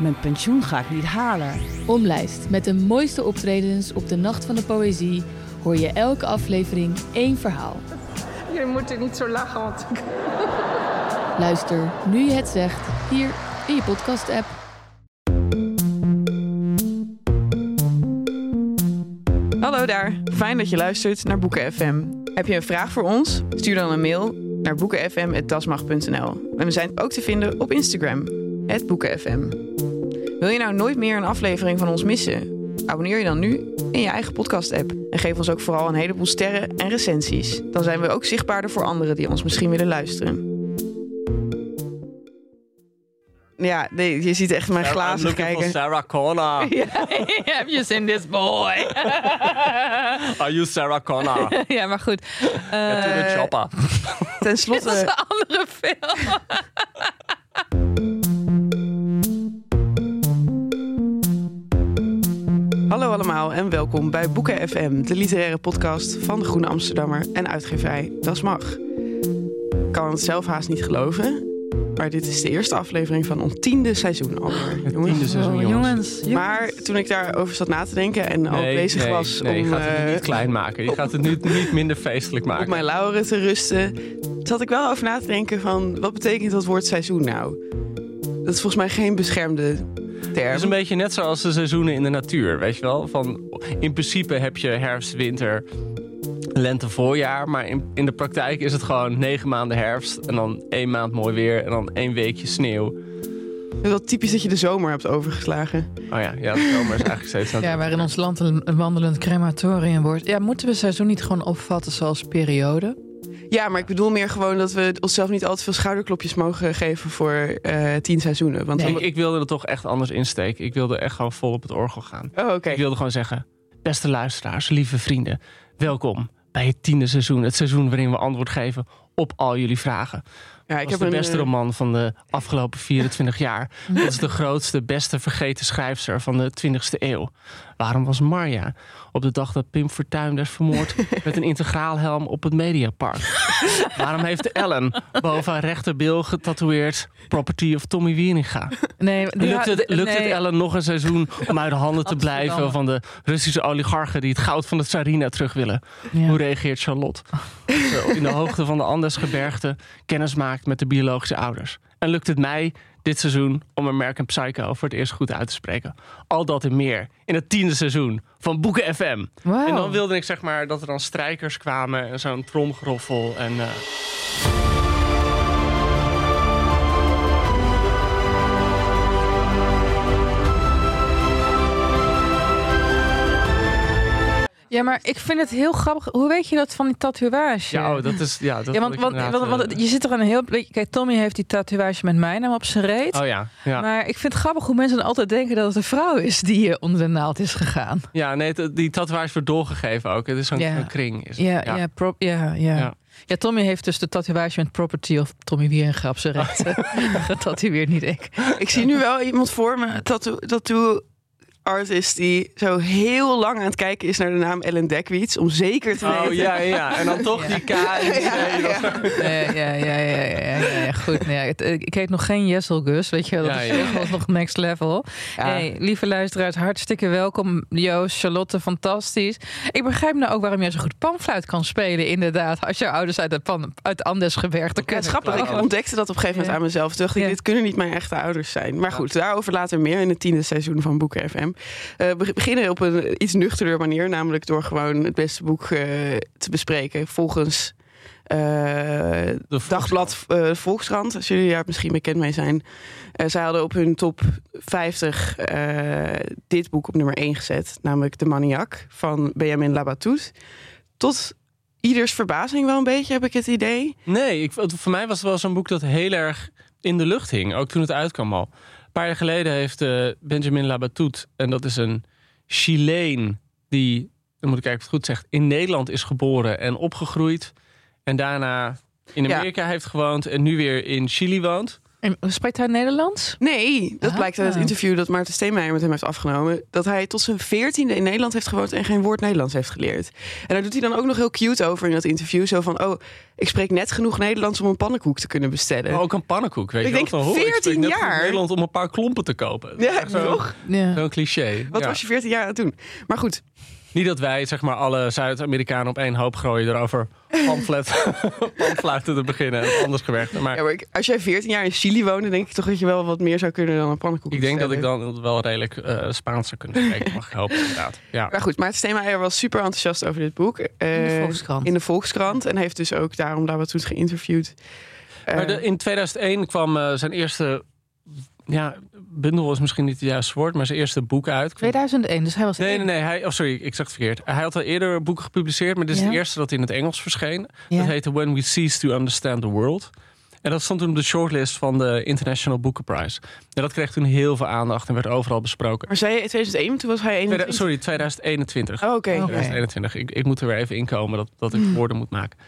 mijn pensioen ga ik niet halen. Omlijst met de mooiste optredens op de Nacht van de Poëzie hoor je elke aflevering één verhaal. Je moet er niet zo lachen, want ik... Luister nu je het zegt hier in je podcast-app. Hallo daar, fijn dat je luistert naar Boeken FM. Heb je een vraag voor ons? Stuur dan een mail naar boekenfm.dasmag.nl. En we zijn ook te vinden op Instagram, boekenfm. Wil je nou nooit meer een aflevering van ons missen? Abonneer je dan nu in je eigen podcast-app. En geef ons ook vooral een heleboel sterren en recensies. Dan zijn we ook zichtbaarder voor anderen die ons misschien willen luisteren. Ja, nee, je ziet echt mijn glazen kijken. Sarah Connor. Have you seen this boy? Are you Sarah Connor? ja, maar goed. Get to the Eh, chopper. Ten Dit is slotte, een andere film. Hallo allemaal en welkom bij Boeken FM, de literaire podcast van de Groene Amsterdammer en uitgeverij Das Mag. Ik kan het zelf haast niet geloven, maar dit is de eerste aflevering van ons tiende seizoen alweer. Het jongens. tiende seizoen, Oh, jongens. jongens. Maar toen ik daarover zat na te denken en al Nee, bezig nee, was nee, om je gaat het nu eh, niet klein maken. Je gaat het nu niet minder feestelijk maken. op mijn lauren te rusten, zat ik wel over na te denken van wat betekent dat woord seizoen nou? Dat is volgens mij geen beschermde term. Het is een beetje net zoals de seizoenen in de natuur, weet je wel? Van, in principe heb je herfst, winter, lente, voorjaar. Maar in, in de praktijk is het gewoon negen maanden herfst... en dan één maand mooi weer en dan één weekje sneeuw. Het is wel typisch dat je de zomer hebt overgeslagen. Oh ja, ja de zomer is eigenlijk steeds... aan Ja, waarin ons land een een wandelend crematorium wordt. Ja, moeten we seizoen niet gewoon opvatten zoals periode? Ja, maar ik bedoel meer gewoon dat we onszelf niet al te veel schouderklopjes mogen geven voor eh, tien seizoenen. Want Ik, dan- ik wilde er toch echt anders insteken. Ik wilde echt gewoon vol op het orgel gaan. Oh. Ik wilde gewoon zeggen, beste luisteraars, lieve vrienden, welkom bij het tiende seizoen. Het seizoen waarin we antwoord geven op al jullie vragen. Ja, Ik ik was heb de beste eh, roman van de afgelopen 24 jaar. Dat is de grootste, beste vergeten schrijfster van de 20e eeuw. Waarom was Marja op de dag dat Pim Fortuyn werd vermoord... met een integraalhelm op het Mediapark? Waarom heeft Ellen boven haar rechterbil getatoeëerd... Property of Tommy Wieringa? Nee, Lukt het, lukt het. Ellen nog een seizoen om uit de handen te blijven... van de Russische oligarchen die het goud van de Tsarina terug willen? Ja. Hoe reageert Charlotte? Als ze in de hoogte van de Andesgebergte kennis maakt met de biologische ouders. En lukt het mij dit seizoen om American Psycho voor het eerst goed uit te spreken. Al dat en meer in het tiende seizoen van Boeken FM. En dan wilde ik zeg maar dat er dan strijkers kwamen en zo'n tromgeroffel. En, eh, Ja, maar ik vind het heel grappig. Hoe weet je dat van die tatoeage? ja, oh, dat is... Ja, dat Ja, want, want, want, want eh, je zit er een heel... Kijk, Tommy heeft die tatoeage met mijn naam op zijn reet. Oh ja, ja. Maar ik vind het grappig hoe mensen dan altijd denken dat het een vrouw is die onder de naald is gegaan. Ja, nee, die tatoeage wordt doorgegeven ook. Het is zo'n Ja. een kring. Is. Ja, ja. prop, ja, ja. Ja. ja. Tommy heeft dus de tatoeage met property of Tommy Wieringa op zijn reet eh, getatoeëerd, niet ik. Ik zie nu wel iemand voor me, tattoo, tattoo artist, die zo heel lang aan het kijken is naar de naam Ellen Dekwits. Om zeker te Oh weten. ja, ja. En dan toch Ja. die K. Ja, Ja, ja, ja, ja, ja, ja, ja, goed. Nou ja, het- ik heet nog geen Jessel Gus, weet je wel. Dat wel nog next level. Ja. Hey, lieve luisteraars, hartstikke welkom. Joost, Charlotte, fantastisch. Ik begrijp nou ook waarom jij zo goed panfluit kan spelen, inderdaad. Als jouw ouders uit de, pan, uit de Andesgebergte Ja, kunnen het grappig. Ik komen. ontdekte dat op een gegeven moment Ja. aan mezelf. Dacht ik, Ja. dit kunnen niet mijn echte ouders zijn. Maar goed, daarover later meer in het tiende seizoen van Boeken FM. Eh, we beginnen op een iets nuchterder manier, namelijk door gewoon het beste boek eh, te bespreken volgens De Dagblad eh, Volkskrant, als jullie daar misschien bekend mee zijn. Eh, zij hadden op hun top 50 eh, dit boek op nummer 1 gezet, namelijk De Maniac van Benjamin Labatut. Tot ieders verbazing wel een beetje, heb ik het idee. Nee, ik, voor mij was het wel zo'n boek dat heel erg in de lucht hing. Ook toen het uitkwam al. Een paar jaar geleden heeft eh, Benjamin Labatut... en dat is een Chileen die, dan moet ik kijken of het goed zeg... in Nederland is geboren en opgegroeid. En daarna in Ja. Amerika heeft gewoond en nu weer in Chili woont. En spreekt hij Nederlands? Nee, dat Ah. blijkt uit het interview dat Maarten Steenmeijer met hem heeft afgenomen. Dat hij tot zijn veertiende in Nederland heeft gewoond en geen woord Nederlands heeft geleerd. En daar doet hij dan ook nog heel cute over in dat interview. Zo van, oh, ik spreek net genoeg Nederlands om een pannenkoek te kunnen bestellen. Maar ook een pannenkoek, weet Ik je wel. denk Van, "Ho, ik spreek 14 net genoeg jaar. Nederland om een paar klompen te kopen. Ja, zo- toch? Ja. Zo'n cliché. Wat Ja. was je 14 jaar aan het doen? Maar goed, Niet dat wij zeg maar alle Zuid-Amerikanen op één hoop gooien erover pamflet, pamfluiten te beginnen en anders gewerkt. Maar ja, maar ik- als jij 14 jaar in Chili woonde, denk ik toch dat je wel wat meer zou kunnen dan een pannenkoek ik denk dat ik dan wel redelijk eh, Spaans zou kunnen spreken, mag ik hopen inderdaad. Ja. Maar goed, Maarten Steenmeijer was super enthousiast over dit boek. eh, In de Volkskrant. In de Volkskrant. En heeft dus ook daarom Labatut geïnterviewd. Eh, Maar de- in 2001 kwam eh, zijn eerste, ja, bundel is misschien niet het juiste woord, maar zijn eerste boek uit. 2001, dus hij was Nee, nee, nee. Hij, oh, sorry, ik zeg het verkeerd. Hij had al eerder boeken gepubliceerd, maar dit is Ja. de eerste dat in het Engels verscheen. Ja. Dat heette When We Cease to Understand the World. En dat stond toen op de shortlist van de International Booker Prize. En dat kreeg toen heel veel aandacht en werd overal besproken. maar zei je 2001, toen was hij 21? Tweede- sorry, 2021. Oh, oké. Oké. 2021. Ik, ik moet er weer even inkomen dat, dat ik woorden moet maken.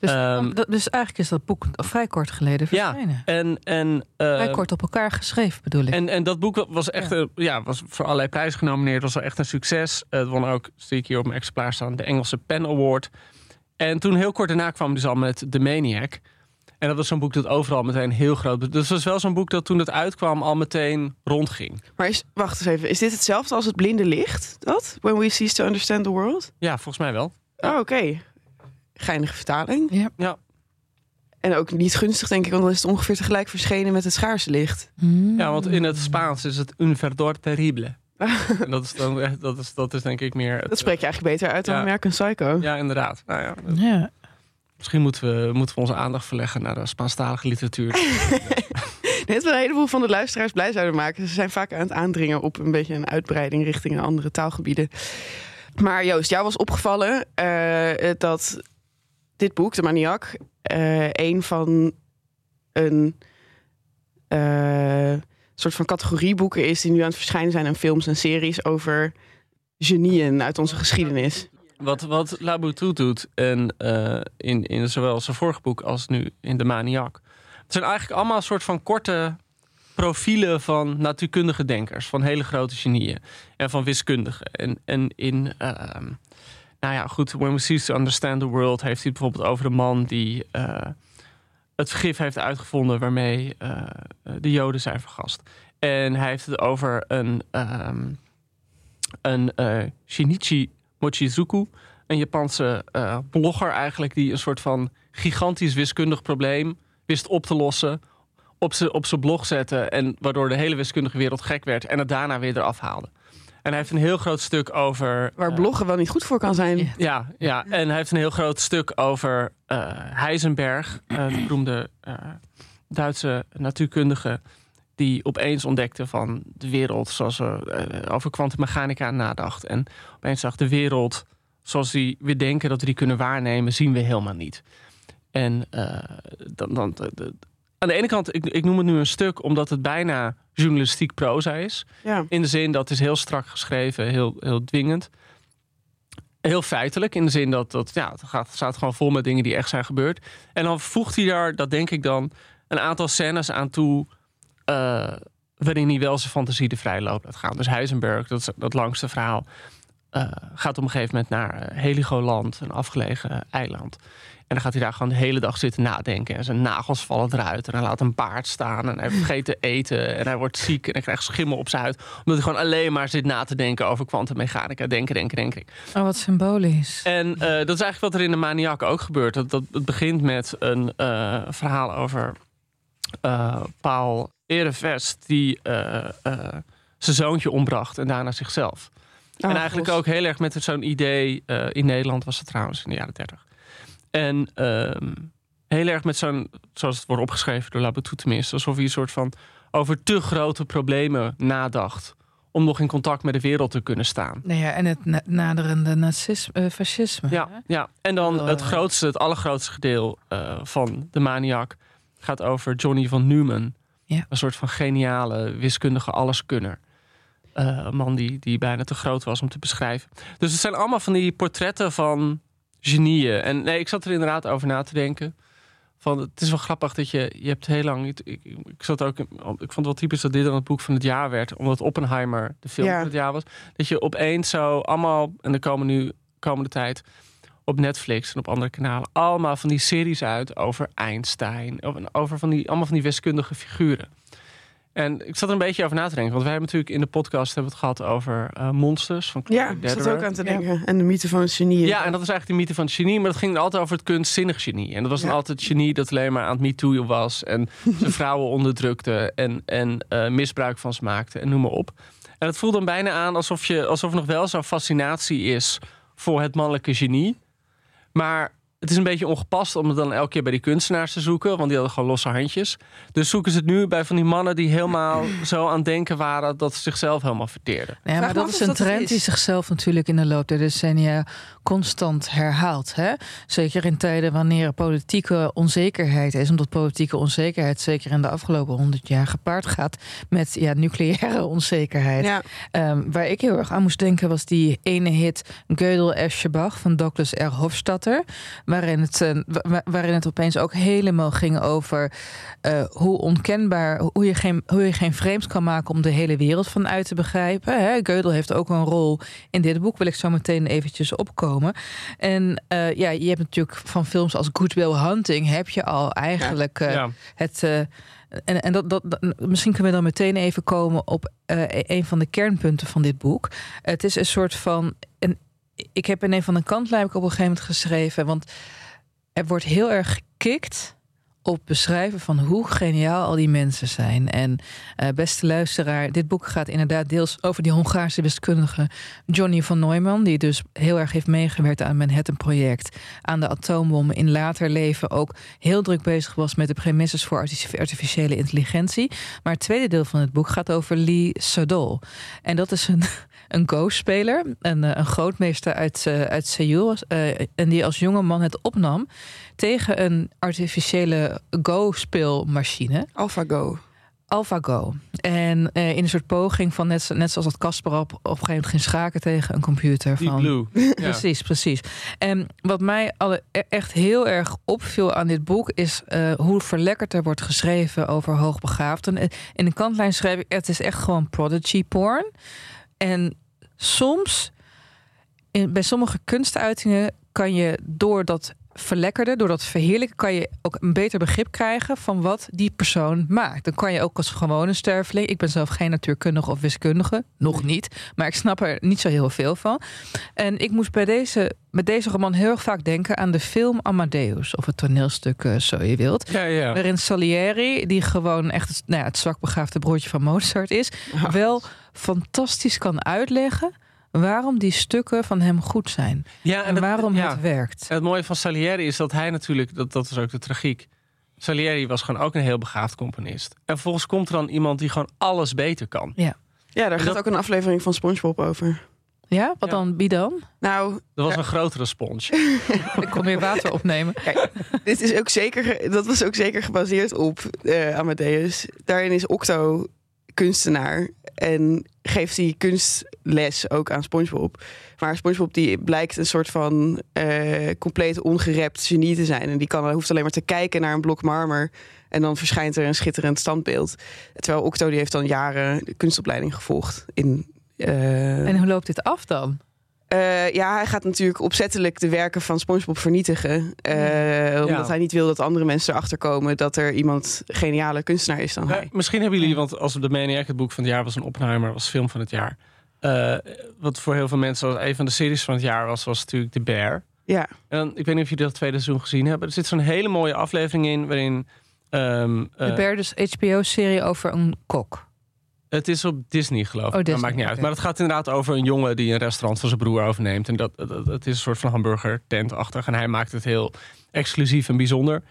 Dus, Ehm, dat- dus eigenlijk is dat boek vrij kort geleden Ja, verschenen. En, en, eh, vrij kort op elkaar geschreven, bedoel ik. En, en dat boek was echt een, ja, was voor allerlei prijzen genomineerd. Was wel echt een succes. Het won ook, zie ik hier op mijn exemplaar staan, de Engelse Pen Award. En toen heel kort daarna kwam dus al met The Maniac. En dat was zo'n boek dat overal meteen heel groot... Dus het was wel zo'n boek dat toen het uitkwam al meteen rondging. Maar is, wacht eens even, is dit hetzelfde als het blinde licht? Dat? When we cease to understand the world? Ja, volgens mij wel. Oh, oké. Geinige vertaling. Ja. Ja. En ook niet gunstig, denk ik, want dan is het ongeveer tegelijk verschenen met het schaarse licht. Hmm. Ja, want in het Spaans is het un verdor terrible. en dat is, dan echt, dat, is, dat is denk ik meer... het- Dat spreek je eigenlijk beter uit dan Ja. American Psycho. Ja, inderdaad. Nou ja, Ja. misschien moeten we, moeten we onze aandacht verleggen naar de Spaanstalige literatuur. Net wel een heleboel van de luisteraars blij zouden maken. Ze zijn vaak aan het aandringen op een beetje een uitbreiding richting andere taalgebieden. Maar Joost, jou was opgevallen eh, dat dit boek, De Maniac, eh een van een eh, soort van categorieboeken is die nu aan het verschijnen zijn in films en series over genieën uit onze geschiedenis. Wat, wat Labutu doet en, eh, in, in zowel zijn vorige boek als nu in De Maniac. Het zijn eigenlijk allemaal een soort van korte profielen van natuurkundige denkers. Van hele grote genieën en van wiskundigen. En, en in, ehm, nou ja, goed, When We Cease to Understand the World... heeft hij bijvoorbeeld over de man die eh, het vergif heeft uitgevonden... waarmee eh, de Joden zijn vergast. En hij heeft het over een, ehm, een eh, Shinichi Mochizuku, een Japanse blogger eigenlijk... die een soort van gigantisch wiskundig probleem wist op te lossen... op zijn blog zette en waardoor de hele wiskundige wereld gek werd... en het daarna weer eraf haalde. En hij heeft een heel groot stuk over... Waar eh, bloggen wel niet goed voor kan zijn. Ja. ja, en hij heeft een heel groot stuk over eh, Heisenberg, een beroemde eh, Duitse natuurkundige, die opeens ontdekte van de wereld zoals ze over kwantummechanica nadacht. En opeens zag de wereld zoals die we denken dat we die kunnen waarnemen, zien we helemaal niet. En eh, dan, dan, de- de- aan de ene kant, ik, ik noem het nu een stuk omdat het bijna journalistiek proza is. Ja. In de zin dat het is heel strak geschreven, heel, heel dwingend. Heel feitelijk, in de zin dat, dat ja, het, gaat, staat gewoon vol met dingen die echt zijn gebeurd. En dan voegt hij daar, dat denk ik dan, een aantal scènes aan toe... eh, waarin hij wel zijn fantasie de vrije loop laat gaan. Dus Heisenberg, dat, is dat langste verhaal... eh, gaat op een gegeven moment naar eh, Heligoland, een afgelegen eiland. En dan gaat hij daar gewoon de hele dag zitten nadenken. En zijn nagels vallen eruit. En hij laat een baard staan. En hij vergeet te eten. En hij wordt ziek. En hij krijgt schimmel op zijn huid. Omdat hij gewoon alleen maar zit na te denken over kwantummechanica. Denken, denken, denken. Oh, wat symbolisch. En eh, dat is eigenlijk wat er in de Maniac ook gebeurt. Dat, dat, het begint met een eh, verhaal over eh, Paul Erevest... die zijn zoontje ombracht en daarna zichzelf. Oh, en eigenlijk God. ook heel erg met zo'n idee. in Nederland was het trouwens in de jaren 30. En ehm, heel erg met zo'n, zoals het wordt opgeschreven door Labatou tenminste, alsof hij een soort van over te grote problemen nadacht. Om nog in contact met de wereld te kunnen staan. Nou ja, en het na- naderende nazisme, eh, fascisme. Ja, hè? ja. en dan het eh, grootste, het allergrootste gedeelte eh, van de maniak gaat over Johnny van Neumann. Ja. Een soort van geniale, wiskundige alleskunner. Een man die, die bijna te groot was om te beschrijven. Dus het zijn allemaal van die portretten van genieën. En nee, ik zat er inderdaad over na te denken. Van, het is wel grappig dat je, je hebt heel lang. Ik, ik, ik zat ook, in- ik vond het wel typisch dat dit dan het boek van het jaar werd, omdat Oppenheimer de film Ja. van het jaar was. Dat je opeens zo allemaal, en er komen nu komende tijd op Netflix en op andere kanalen, allemaal van die series uit over Einstein, over, over van die, allemaal van die wiskundige figuren. En ik zat er een beetje over na te denken, want wij hebben natuurlijk in de podcast hebben we het gehad over eh, monsters van Ja, ik zat ook aan te denken. En de mythe van het genie. Ja, en dat is eigenlijk de mythe van het genie. Maar dat ging altijd over het kunstzinnig genie. En dat was dan altijd het genie dat alleen maar aan het MeToo was. En zijn vrouwen onderdrukte. En, en eh, misbruik van ze maakte. En noem maar op. En het voelde dan bijna aan alsof, je, alsof er nog wel zo'n fascinatie is voor het mannelijke genie. Maar het is een beetje ongepast om het dan elke keer bij die kunstenaars te zoeken. Want die hadden gewoon losse handjes. Dus zoeken ze het nu bij van die mannen die helemaal zo aan het denken waren dat ze zichzelf helemaal verteerden. Ja, maar dat is een trend is. die zichzelf natuurlijk in de loop der decennia constant herhaalt. Hè? Zeker in tijden wanneer er politieke onzekerheid is. Omdat politieke onzekerheid zeker in de afgelopen honderd jaar gepaard gaat met ja, nucleaire onzekerheid. Ja. Ehm, waar ik heel erg aan moest denken was die ene hit Gödel Eschebach van Douglas R. Hofstadter. Waarin het, eh, wa- waarin het opeens ook helemaal ging over eh, hoe onkenbaar, hoe je, geen, hoe je geen frames kan maken om de hele wereld van uit te begrijpen. Hè? Gödel heeft ook een rol in dit boek, wil ik zo meteen eventjes opkomen. En eh, ja, je hebt natuurlijk van films als Good Will Hunting heb je al eigenlijk eh, ja. het. eh, en en dat, dat, misschien kunnen we dan meteen even komen op een van de kernpunten van dit boek. Het is een soort van. Een, ik heb in een van de kantlijn heb ik op een gegeven moment geschreven. Want er wordt heel erg gekikt op beschrijven van hoe geniaal al die mensen zijn. En eh, beste luisteraar, dit boek gaat inderdaad deels over die Hongaarse wiskundige Johnny van Neumann, die dus heel erg heeft meegewerkt aan het Manhattan-project, aan de atoombom, in later leven ook heel druk bezig was met de premisses voor artifici- artificiële intelligentie. Maar het tweede deel van het boek gaat over Lee Sedol. En dat is een, een Go-speler, een, eh, een grootmeester uit, eh, uit Seoul, eh, en die als jonge man het opnam tegen een artificiële Go-speelmachine. AlphaGo. AlphaGo. En eh, in een soort poging van net, zo- net zoals dat Kasparov op, op een gegeven moment ging schaken tegen een computer. Deep van, Blue. Ja. Precies, precies. En wat mij alle, e- echt heel erg opviel aan dit boek is eh, hoe verlekkerd er wordt geschreven over hoogbegaafden. In de kantlijn schrijf ik: het is echt gewoon prodigy porn. En soms, in, bij sommige kunstuitingen, kan je door dat verlekkerde, door dat verheerlijken, kan je ook een beter begrip krijgen van wat die persoon maakt. Dan kan je ook als gewone sterveling, ik ben zelf geen natuurkundige of wiskundige, nog niet, maar ik snap er niet zo heel veel van. En ik moest bij deze, met deze roman heel erg vaak denken aan de film Amadeus, of het toneelstuk, eh, zo je wilt. Ja, ja. Waarin Salieri, die gewoon echt het, nou ja, het zwakbegaafde broertje van Mozart is, wel fantastisch kan uitleggen waarom die stukken van hem goed zijn. ja En, dat- waarom ja. het werkt. Het mooie van Salieri is dat hij natuurlijk, dat, dat is ook de tragiek. Salieri was gewoon ook een heel begaafd componist. En vervolgens komt er dan iemand die gewoon alles beter kan. Ja, daar gaat dat- ook een aflevering van SpongeBob over. Ja, wat Ja. dan? Wie dan? Nou, Dat was een grotere spons. Ik kon weer water opnemen. dit is ook zeker, dat was ook zeker gebaseerd op eh, Amadeus. Daarin is Octo kunstenaar en geeft hij kunstles ook aan SpongeBob. Maar SpongeBob die blijkt een soort van eh, compleet ongerept genie te zijn. En die kan, hoeft alleen maar te kijken naar een blok marmer. En dan verschijnt er een schitterend standbeeld. Terwijl Octo die heeft dan jaren de kunstopleiding gevolgd. In, eh, En hoe loopt dit af dan? Eh, ja, hij gaat natuurlijk opzettelijk de werken van SpongeBob vernietigen. eh, Omdat Ja. hij niet wil dat andere mensen erachter komen dat er iemand geniale kunstenaar is dan Ja, hij. misschien hebben jullie, want als de Maniac het boek van het jaar was, een Oppenheimer was film van het jaar. Eh, wat voor heel veel mensen was een van de series van het jaar was, was natuurlijk The Bear. Ja, En dan, ik weet niet of jullie dat tweede seizoen gezien hebben. Er zit zo'n hele mooie aflevering in waarin. ehm, De eh, Bear, dus HBO-serie over een kok. Het is op Disney, geloof ik. Oh, dat maakt niet uit. Maar het gaat inderdaad over een jongen die een restaurant van zijn broer overneemt. En dat, dat, dat is een soort van hamburger tentachtig. En hij maakt het heel exclusief en bijzonder.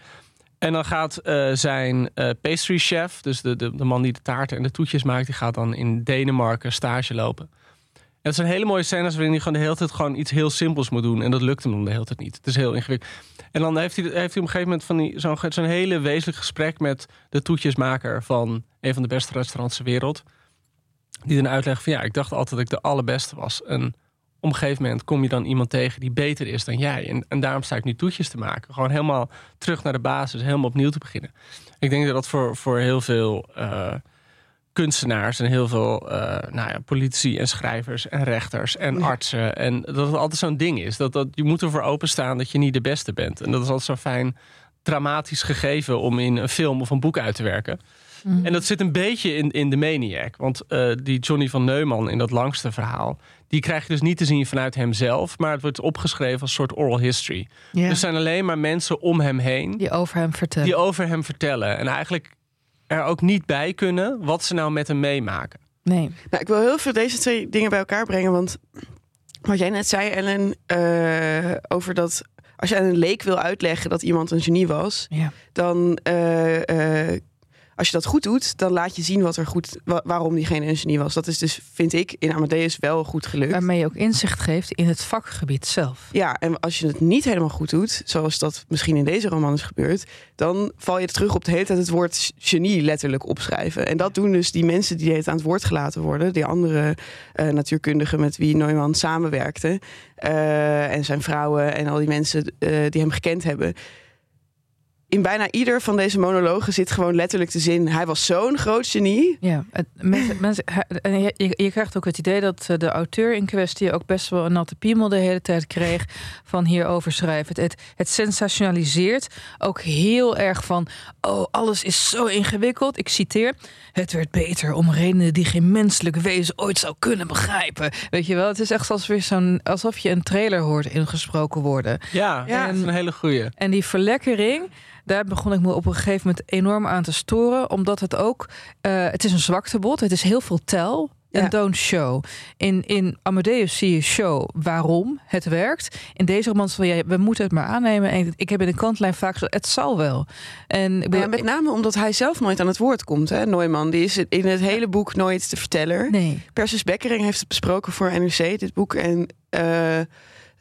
En dan gaat eh, zijn eh, pastry chef, dus de, de, de man die de taarten en de toetjes maakt, die gaat dan in Denemarken stage lopen. En het zijn hele mooie scènes waarin hij gewoon de hele tijd gewoon iets heel simpels moet doen. En dat lukt hem dan de hele tijd niet. Het is heel ingewikkeld. En dan heeft hij, heeft hij op een gegeven moment van die, zo'n, zo'n hele wezenlijk gesprek met de toetjesmaker van een van de beste restaurants ter wereld. Die dan uitlegt van ja, ik dacht altijd dat ik de allerbeste was. En op een gegeven moment kom je dan iemand tegen die beter is dan jij. En, en daarom sta ik nu toetjes te maken. Gewoon helemaal terug naar de basis, helemaal opnieuw te beginnen. Ik denk dat dat voor, voor heel veel eh, kunstenaars en heel veel eh, nou ja, politici en schrijvers en rechters en artsen. En dat het altijd zo'n ding is. Dat, dat, je moet ervoor openstaan dat je niet de beste bent. En dat is altijd zo'n fijn dramatisch gegeven om in een film of een boek uit te werken. En dat zit een beetje in, in de Maniac. Want eh, die Johnny van Neumann in dat langste verhaal... die krijg je dus niet te zien vanuit hemzelf... maar het wordt opgeschreven als een soort oral history. Ja. Er zijn alleen maar mensen om hem heen... Die over hem vertellen. die over hem vertellen. En eigenlijk er ook niet bij kunnen... wat ze nou met hem meemaken. Nee. Nou, ik wil heel veel deze twee dingen bij elkaar brengen. Want wat jij net zei, Ellen, eh, over dat als je aan een leek wil uitleggen dat iemand een genie was, Ja. dan eh, eh, als je dat goed doet, dan laat je zien wat er goed, wa- waarom diegene een genie was. Dat is dus, vind ik, in Amadeus wel goed gelukt. Waarmee je ook inzicht geeft in het vakgebied zelf. Ja, en als je het niet helemaal goed doet, zoals dat misschien in deze roman is gebeurd, dan val je terug op de hele tijd het woord genie letterlijk opschrijven. En dat doen dus die mensen die het aan het woord gelaten worden, die andere eh, natuurkundigen met wie Neumann samenwerkte, eh, en zijn vrouwen en al die mensen eh, die hem gekend hebben. In bijna ieder van deze monologen zit gewoon letterlijk de zin: hij was zo'n groot genie. Ja, het, mensen, mensen, en je, krijgt ook het idee dat eh, de auteur in kwestie ook best wel een natte piemel de hele tijd kreeg van hierover schrijven. Het, het, het sensationaliseert ook heel erg van, oh, alles is zo ingewikkeld. Ik citeer, het werd beter om redenen die geen menselijk wezen ooit zou kunnen begrijpen. Weet je wel, het is echt alsof, weer zo'n, alsof je een trailer hoort ingesproken worden. Ja, Ja. dat is een hele goeie. En die verlekkering, daar begon ik me op een gegeven moment enorm aan te storen. Omdat het ook, eh, het is een zwaktebod. Het is heel veel tel en Ja. don't show. In, in Amadeus zie je show waarom het werkt. In deze roman van ja, we moeten het maar aannemen. En ik heb in de kantlijn vaak gezegd, het zal wel. En Ja, met name omdat hij zelf nooit aan het woord komt. Hè? Neumann, die is in het hele boek nooit de verteller. nee. Persis Bekkering heeft het besproken voor NRC, dit boek. En eh,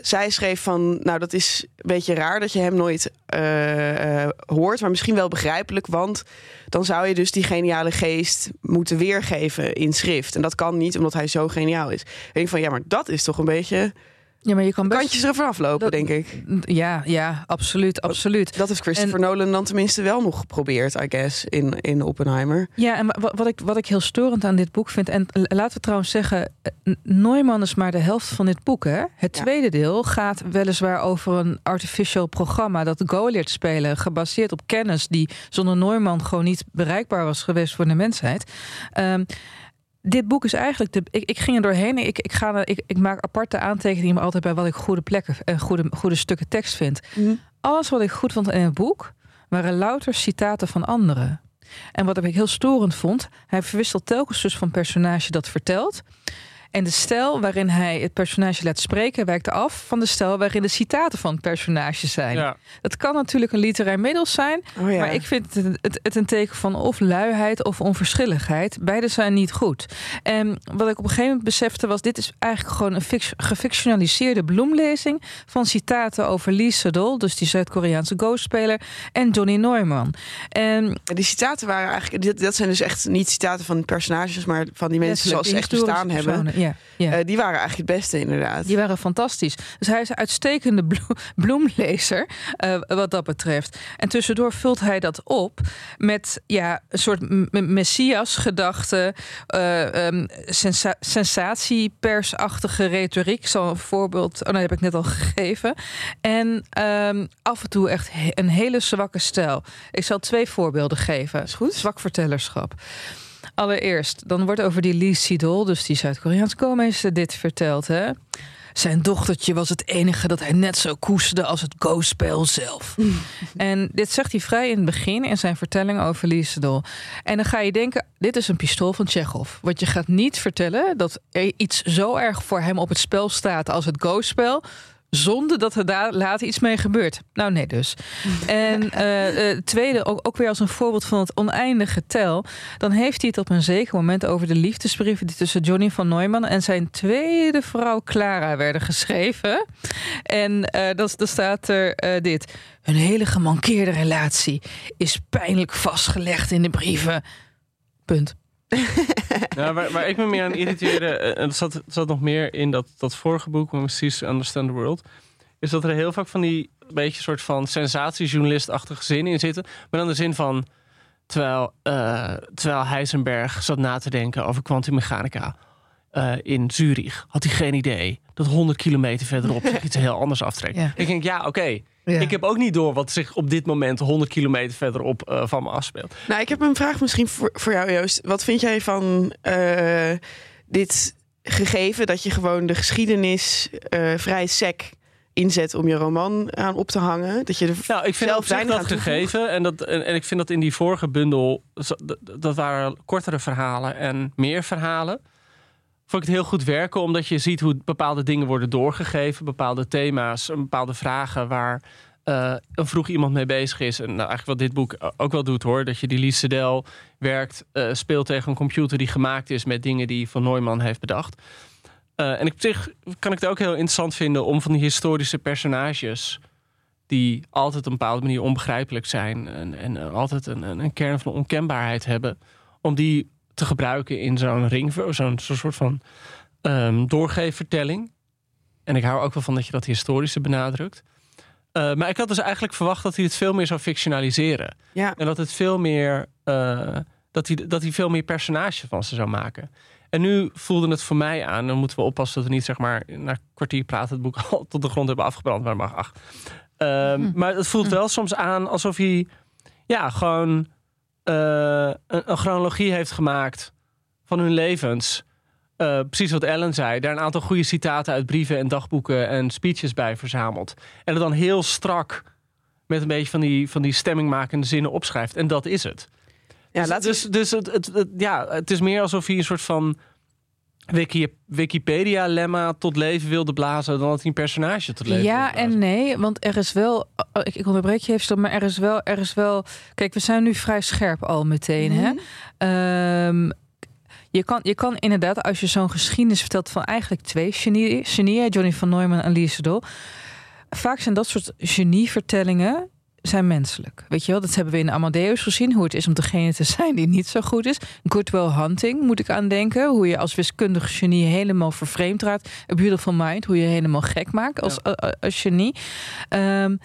zij schreef van, nou dat is een beetje raar dat je hem nooit eh, eh, hoort. Maar misschien wel begrijpelijk, want dan zou je dus die geniale geest moeten weergeven in schrift. En dat kan niet, omdat hij zo geniaal is. Ik denk van, ja, maar dat is toch een beetje Ja, maar je kan best... kantjes ervan aflopen, dat- denk ik. Ja, ja, absoluut, absoluut. Dat heeft Christopher Nolan dan tenminste wel nog geprobeerd, I guess, in, in Oppenheimer. Ja, en wa- wat ik, wat ik heel storend aan dit boek vind, en laten we trouwens zeggen, eh, Neumann is maar de helft van dit boek. Hè? Het Ja. tweede deel gaat weliswaar over een artificial programma dat Go leert spelen, gebaseerd op kennis die zonder Neumann gewoon niet bereikbaar was geweest voor de mensheid. Ehm, dit boek is eigenlijk de. Ik, ik ging er doorheen. Ik, ik, ga, ik, ik maak aparte aantekeningen maar altijd bij wat ik goede plekken en goede, goede stukken tekst vind. Alles wat ik goed vond in het boek waren louter citaten van anderen. En wat ik heel storend vond, hij verwisselt telkens dus van personage dat vertelt. En de stijl waarin hij het personage laat spreken wijkt af van de stijl waarin de citaten van het personage zijn. Ja. Dat kan natuurlijk een literair middel zijn, Oh ja. maar ik vind het, het, het een teken van of luiheid of onverschilligheid. Beide zijn niet goed. En wat ik op een gegeven moment besefte was, dit is eigenlijk gewoon een fic- gefictionaliseerde bloemlezing van citaten over Lee Sedol, dus die Zuid-Koreaanse go-speler, en Johnny Neumann. En Ja, Die citaten waren eigenlijk, dat zijn dus echt niet citaten van personages, maar van die mensen zoals ze echt bestaan hebben. Ja, ja. Eh, die waren eigenlijk het beste, inderdaad. Die waren fantastisch. Dus hij is een uitstekende blo- bloemlezer eh, wat dat betreft. En tussendoor vult hij dat op met ja, een soort messias-gedachte, eh, ehm, sensa sensatiepersachtige retoriek. Zo'n voorbeeld, oh, dat heb ik net al gegeven. En ehm, af en toe echt he- een hele zwakke stijl. Ik zal twee voorbeelden geven. Is goed. Zwak vertellerschap. Allereerst, dan wordt over die Lee Sedol, dus die Zuid-Koreaanse koolmeester, dit verteld. Hè? Zijn dochtertje was het enige dat hij net zo koesterde als het go-spel zelf. en dit zegt hij vrij in het begin in zijn vertelling over Liesdol. En dan ga je denken, dit is een pistool van Tsjechov. Want je gaat niet vertellen dat er iets zo erg voor hem op het spel staat als het go-spel zonder dat er daar later iets mee gebeurt. Nou, nee, dus. En uh, tweede, ook, ook, weer als een voorbeeld van het oneindige tel. Dan heeft hij het op een zeker moment over de liefdesbrieven die tussen Johnny van Neumann en zijn tweede vrouw Clara werden geschreven. En uh, dan, staat er dit: Een hele gemankeerde relatie is pijnlijk vastgelegd in de brieven. Punt. nou, waar, waar, ik me meer aan irriteerde, en er zat, zat nog meer in dat, dat vorige boek, precies Understand the World, is dat er heel vaak van die beetje soort van sensatiejournalistachtige zinnen in zitten. Maar dan de zin van, terwijl, uh, terwijl Heisenberg zat na te denken over kwantummechanica uh, in Zurich, had hij geen idee dat 100 kilometer verderop zich iets heel anders aftrekt. Ja. Ik denk, ja, oké. Ik heb ook niet door wat zich op dit moment 100 kilometer verderop uh, van me afspeelt. Nou, ik heb een vraag misschien voor, voor jou, Joost. Wat vind jij van uh, dit gegeven dat je gewoon de geschiedenis uh, vrij sec inzet om je roman aan op te hangen? Dat je er nou, ik vind zelf zijn dat gegeven. En, dat, en, en, ik vind dat in die vorige bundel, dat, dat waren kortere verhalen en meer verhalen vond ik het heel goed werken, omdat je ziet hoe bepaalde dingen worden doorgegeven, bepaalde thema's, bepaalde vragen waar uh, een vroeg iemand mee bezig is. En nou, eigenlijk wat dit boek ook wel doet hoor, dat je die Lies Sedel werkt, uh, speelt tegen een computer die gemaakt is met dingen die Van Neumann heeft bedacht. Uh, en op zich kan ik het ook heel interessant vinden om van die historische personages die altijd op een bepaalde manier onbegrijpelijk zijn en, en altijd een, een kern van onkenbaarheid hebben, om die te gebruiken in zo'n ring, zo'n zo soort van um, doorgeefvertelling. En ik hou ook wel van dat je dat historische benadrukt. Uh, maar ik had dus eigenlijk verwacht dat hij het veel meer zou fictionaliseren. Ja. En dat het veel meer. Uh, dat, hij, dat hij veel meer personage van ze zou maken. En nu voelde het voor mij aan. Dan moeten we oppassen dat we niet zeg maar na kwartier praten het boek al tot de grond hebben afgebrand. Maar mag ach. Um, hm. Maar het voelt hm. wel soms aan alsof hij. Ja, gewoon uh, een, een, chronologie heeft gemaakt van hun levens. Uh, precies wat Ellen zei. Daar een aantal goede citaten uit brieven en dagboeken en speeches bij verzameld. En het dan heel strak met een beetje van die, van die stemmingmakende zinnen opschrijft. En dat is het. Ja, dus, dus, dus het, het, het, ja, het is meer alsof hij een soort van Wikipedia-lemma tot leven wilde blazen dan dat hij een personage tot leven Ja en nee, want er is wel. Oh, ik, ik onderbreek je even, maar er is wel, er is wel. Kijk, we zijn nu vrij scherp al meteen. hè? Um, je kan, je kan inderdaad, als je zo'n geschiedenis vertelt van eigenlijk twee genieën, Johnny van Neumann en Lise Dol. Vaak zijn dat soort genievertellingen zijn menselijk. Weet je wel, dat hebben we in Amadeus gezien. Hoe het is om degene te zijn die niet zo goed is. Good Hunting moet ik aan denken. Hoe je als wiskundig genie helemaal vervreemd raakt. A Beautiful Mind, hoe je helemaal gek maakt als, als, genie. Um,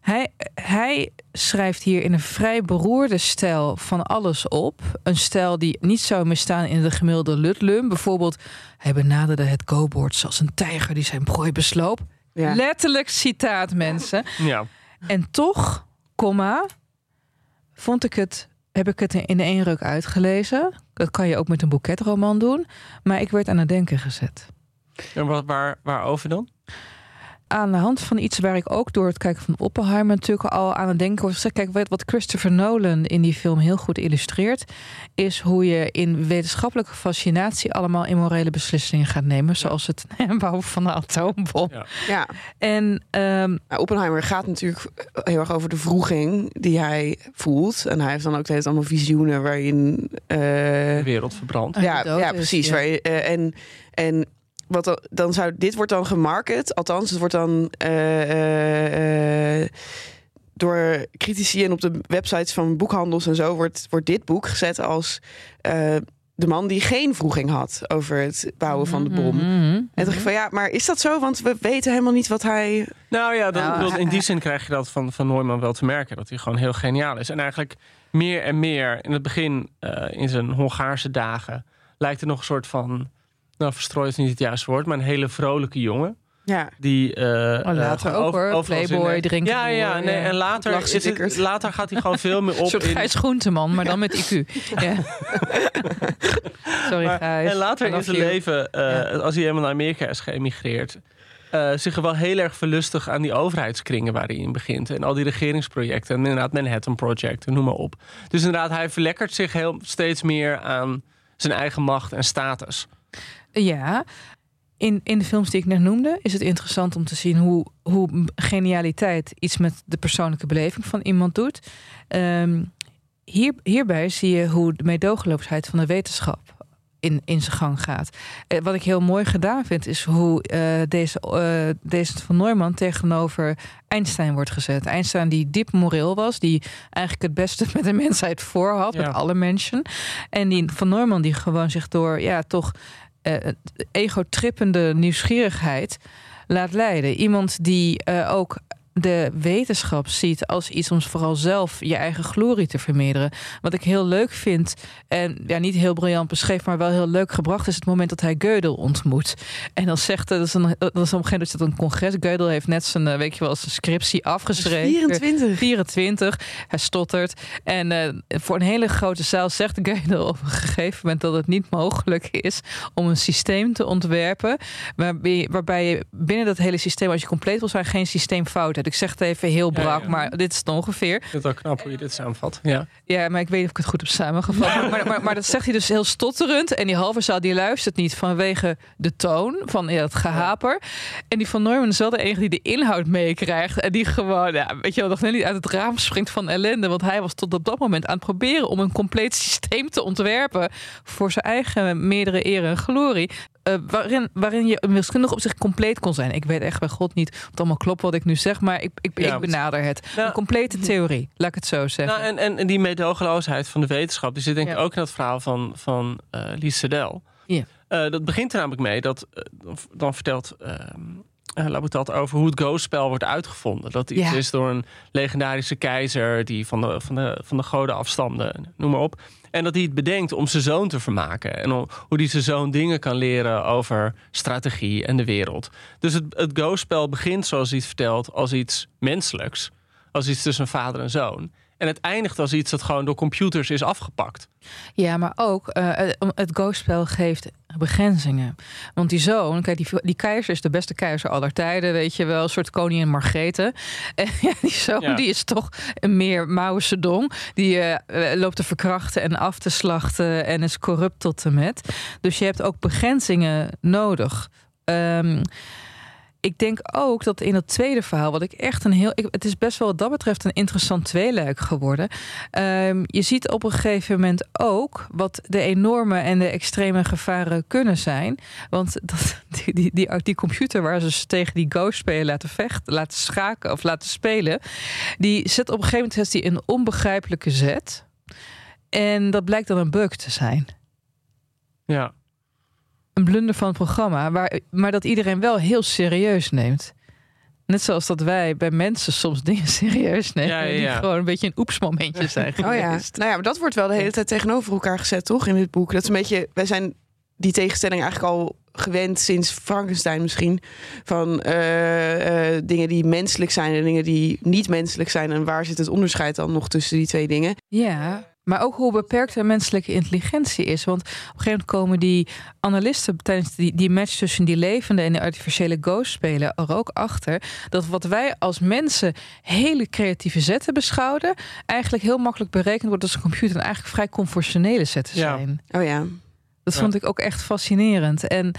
hij, hij schrijft hier in een vrij beroerde stijl van alles op. Een stijl die niet zou misstaan in de gemiddelde Lutlum. Bijvoorbeeld, hij benaderde het go-board zoals een tijger die zijn prooi besloop. Letterlijk citaat, mensen. Ja. En toch, komma, vond ik het, heb ik het in één ruk uitgelezen. Dat kan je ook met een boeketroman doen. Maar ik werd aan het denken gezet. En wat, waar, waarover dan? Aan de hand van iets waar ik ook door het kijken van Oppenheimer natuurlijk al aan het denken was. Kijk, wat Christopher Nolan in die film heel goed illustreert, is hoe je in wetenschappelijke fascinatie allemaal immorele beslissingen gaat nemen, zoals het bouwen van de atoombom. Ja. ja. En um, Oppenheimer gaat natuurlijk heel erg over de vroeging die hij voelt. En hij heeft dan ook steeds allemaal visioenen waarin. Uh, de wereld verbrandt. Ja, ja, precies. Ja. Waar je, uh, en, en wat dan zou dit wordt dan gemarket, althans, het wordt dan uh, uh, door critici en op de websites van boekhandels en zo wordt, wordt dit boek gezet als uh, de man die geen vroeging had over het bouwen van de bom. Mm -hmm. En dacht ik van ja, maar is dat zo? Want we weten helemaal niet wat hij. Nou ja, dan, nou, in die zin krijg je dat van, van Neumann wel te merken dat hij gewoon heel geniaal is. En eigenlijk meer en meer in het begin, in zijn Hongaarse dagen, lijkt er nog een soort van nou, verstrooid is niet het juiste woord, maar een hele vrolijke jongen. Ja. Die uh, later ook hoor, Playboy, drinken. Ja, ja, nee, en later, is het, later gaat hij gewoon veel meer op. Een soort Gijs Groenteman, maar dan met IQ. ja. Sorry Gijs. En later in zijn leven, uh, als hij helemaal naar Amerika is geëmigreerd... Uh, zich wel heel erg verlustig aan die overheidskringen waar hij in begint. En al die regeringsprojecten. En inderdaad Manhattan Project en noem maar op. Dus inderdaad, hij verlekkert zich heel, steeds meer aan zijn eigen macht en status. Ja, in, in de films die ik net noemde, is het interessant om te zien hoe, hoe genialiteit iets met de persoonlijke beleving van iemand doet. Um, hier, hierbij zie je hoe de meedogenloosheid van de wetenschap in, in zijn gang gaat. Uh, wat ik heel mooi gedaan vind, is hoe uh, deze, uh, deze van Neumann tegenover Einstein wordt gezet. Einstein die diep moreel was, die eigenlijk het beste met de mensheid voor had, ja. met alle mensen. En die van Neumann die gewoon zich door ja, toch ego-trippende nieuwsgierigheid laat leiden. Iemand die ook de wetenschap ziet als iets om vooral zelf je eigen glorie te vermeerderen. Wat ik heel leuk vind, en ja, niet heel briljant beschreven, maar wel heel leuk gebracht, is het moment dat hij Gödel ontmoet. En dan zegt dat is, een, dat is op een gegeven moment een congres. Gödel heeft net zijn, eh, weet je wel, zijn scriptie afgeschreven. 24. 24. Hij stottert. En uh, voor een hele grote zaal zegt Gödel op een gegeven moment dat het niet mogelijk is om een systeem te ontwerpen waarbij, waarbij je binnen dat hele systeem, als je compleet wil zijn, geen systeemfout hebt. Ik zeg het even heel brak, maar dit is het ongeveer. Ik vind het wel knap hoe je dit samenvat. Ja, ja maar ik weet niet of ik het goed heb samengevat. maar, maar, maar, dat zegt hij dus heel stotterend. En die halve zaal die luistert niet vanwege de toon van ja, het gehaper. En die van Norman is wel de enige die de inhoud meekrijgt. En die gewoon, ja, weet je wel, nog net niet uit het raam springt van ellende. Want hij was tot op dat moment aan het proberen om een compleet systeem te ontwerpen. voor zijn eigen meerdere eer en glorie. Uh, waarin, waarin je wiskundig op zich compleet kon zijn. Ik weet echt bij God niet of het allemaal klopt wat ik nu zeg, maar ik, ik, ja, ik benader het. Nou, een complete theorie, laat ik het zo zeggen. Nou, en, en, die meedogenloosheid van de wetenschap, die zit denk ik ook in dat verhaal van, van uh, Lies Sedel. Ja. Uh, dat begint er namelijk mee dat dan vertelt uh, Labotat over hoe het Go-spel wordt uitgevonden. Dat iets ja. is door een legendarische keizer die van de, van de, van de goden afstamde, noem maar op. En dat hij het bedenkt om zijn zoon te vermaken. En om, hoe hij zijn zoon dingen kan leren over strategie en de wereld. Dus het, het Go-spel begint, zoals hij het vertelt, als iets menselijks. Als iets tussen vader en zoon. En het eindigt als iets dat gewoon door computers is afgepakt. Ja, maar ook uh, het Go-spel geeft begrenzingen. Want die zoon, kijk, die, die keizer is de beste keizer aller tijden, weet je wel, een soort koningin Margrethe. En ja, die zoon, ja. die is toch een meer Mao Zedong. Die uh, loopt te verkrachten en af te slachten en is corrupt tot en met. Dus je hebt ook begrenzingen nodig. Um, ik denk ook dat in het tweede verhaal, wat ik echt een heel. Ik, het is best wel wat dat betreft een interessant tweeluik geworden. Um, je ziet op een gegeven moment ook wat de enorme en de extreme gevaren kunnen zijn. Want dat, die, die, die, computer waar ze tegen die Go-speler laten vechten, laten schaken of laten spelen, die zet op een gegeven moment die een onbegrijpelijke zet. En dat blijkt dan een bug te zijn. Ja een blunder van het programma, waar, maar dat iedereen wel heel serieus neemt. Net zoals dat wij bij mensen soms dingen serieus nemen. Ja, ja, ja. Die gewoon een beetje een oepsmomentje zijn Oh ja. Nou ja, maar dat wordt wel de hele tijd tegenover elkaar gezet, toch? In dit boek. Dat is een beetje. Wij zijn die tegenstelling eigenlijk al gewend sinds Frankenstein misschien. Van uh, uh, dingen die menselijk zijn en dingen die niet menselijk zijn. En waar zit het onderscheid dan nog tussen die twee dingen? Ja, maar ook hoe beperkt de menselijke intelligentie is. Want op een gegeven moment komen die analisten tijdens die, die match tussen die levende en de artificiële ghost spelen er ook achter dat wat wij als mensen hele creatieve zetten beschouwden, eigenlijk heel makkelijk berekend wordt als een computer en eigenlijk vrij conventionele zetten zijn. Ja. Oh ja. Dat vond ik ook echt fascinerend. En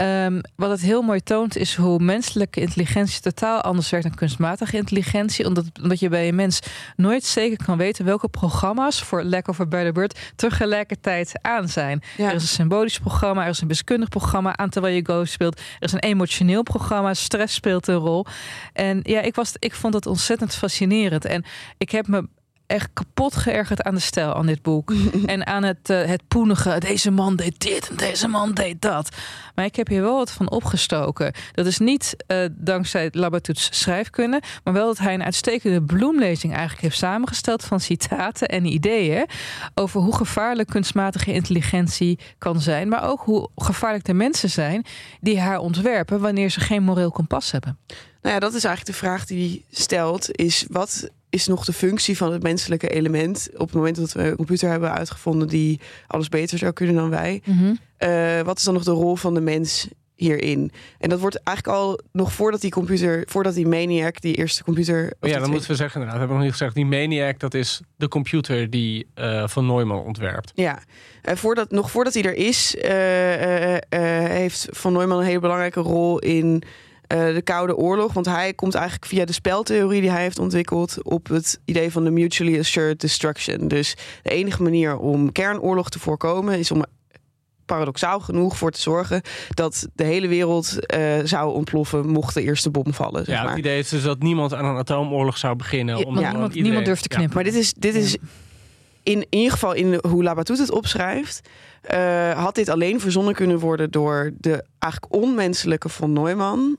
um, wat het heel mooi toont, is hoe menselijke intelligentie totaal anders werkt dan kunstmatige intelligentie. Omdat, omdat je bij een mens nooit zeker kan weten welke programma's, voor lack of a better word, tegelijkertijd aan zijn. Ja. Er is een symbolisch programma, er is een wiskundig programma aan terwijl je Go speelt. Er is een emotioneel programma, stress speelt een rol. En ja, ik, was, ik vond dat ontzettend fascinerend. En ik heb me echt kapot geërgerd aan de stijl aan dit boek. en aan het, uh, het poenige. Deze man deed dit en deze man deed dat. Maar ik heb hier wel wat van opgestoken. Dat is niet uh, dankzij Labatouts schrijfkunde. Maar wel dat hij een uitstekende bloemlezing eigenlijk heeft samengesteld. Van citaten en ideeën. Over hoe gevaarlijk kunstmatige intelligentie kan zijn. Maar ook hoe gevaarlijk de mensen zijn die haar ontwerpen. Wanneer ze geen moreel kompas hebben. Nou ja, dat is eigenlijk de vraag die hij stelt. Is wat is nog de functie van het menselijke element op het moment dat we een computer hebben uitgevonden die alles beter zou kunnen dan wij? Mm -hmm. uh, wat is dan nog de rol van de mens hierin? En dat wordt eigenlijk al nog voordat die computer, voordat die Maniac, die eerste computer. Oh ja, dan moeten we zeggen, inderdaad, we hebben nog niet gezegd, die Maniac, dat is de computer die uh, van Neumann ontwerpt. Ja, uh, voordat, nog voordat hij er is, heeft van Neumann een hele belangrijke rol in. Uh, de Koude Oorlog. Want hij komt eigenlijk via de speltheorie die hij heeft ontwikkeld op het idee van de mutually assured destruction. Dus de enige manier om kernoorlog te voorkomen is om paradoxaal genoeg voor te zorgen dat de hele wereld uh, zou ontploffen mocht de eerste bom vallen. Zeg ja, maar. het idee is dus dat niemand aan een atoomoorlog zou beginnen. Ja, om niemand, iedereen... niemand durft te knippen. Ja. Maar dit is, dit is in, in ieder geval in hoe Labatut het opschrijft. Uh, had dit alleen verzonnen kunnen worden door de eigenlijk onmenselijke von Neumann.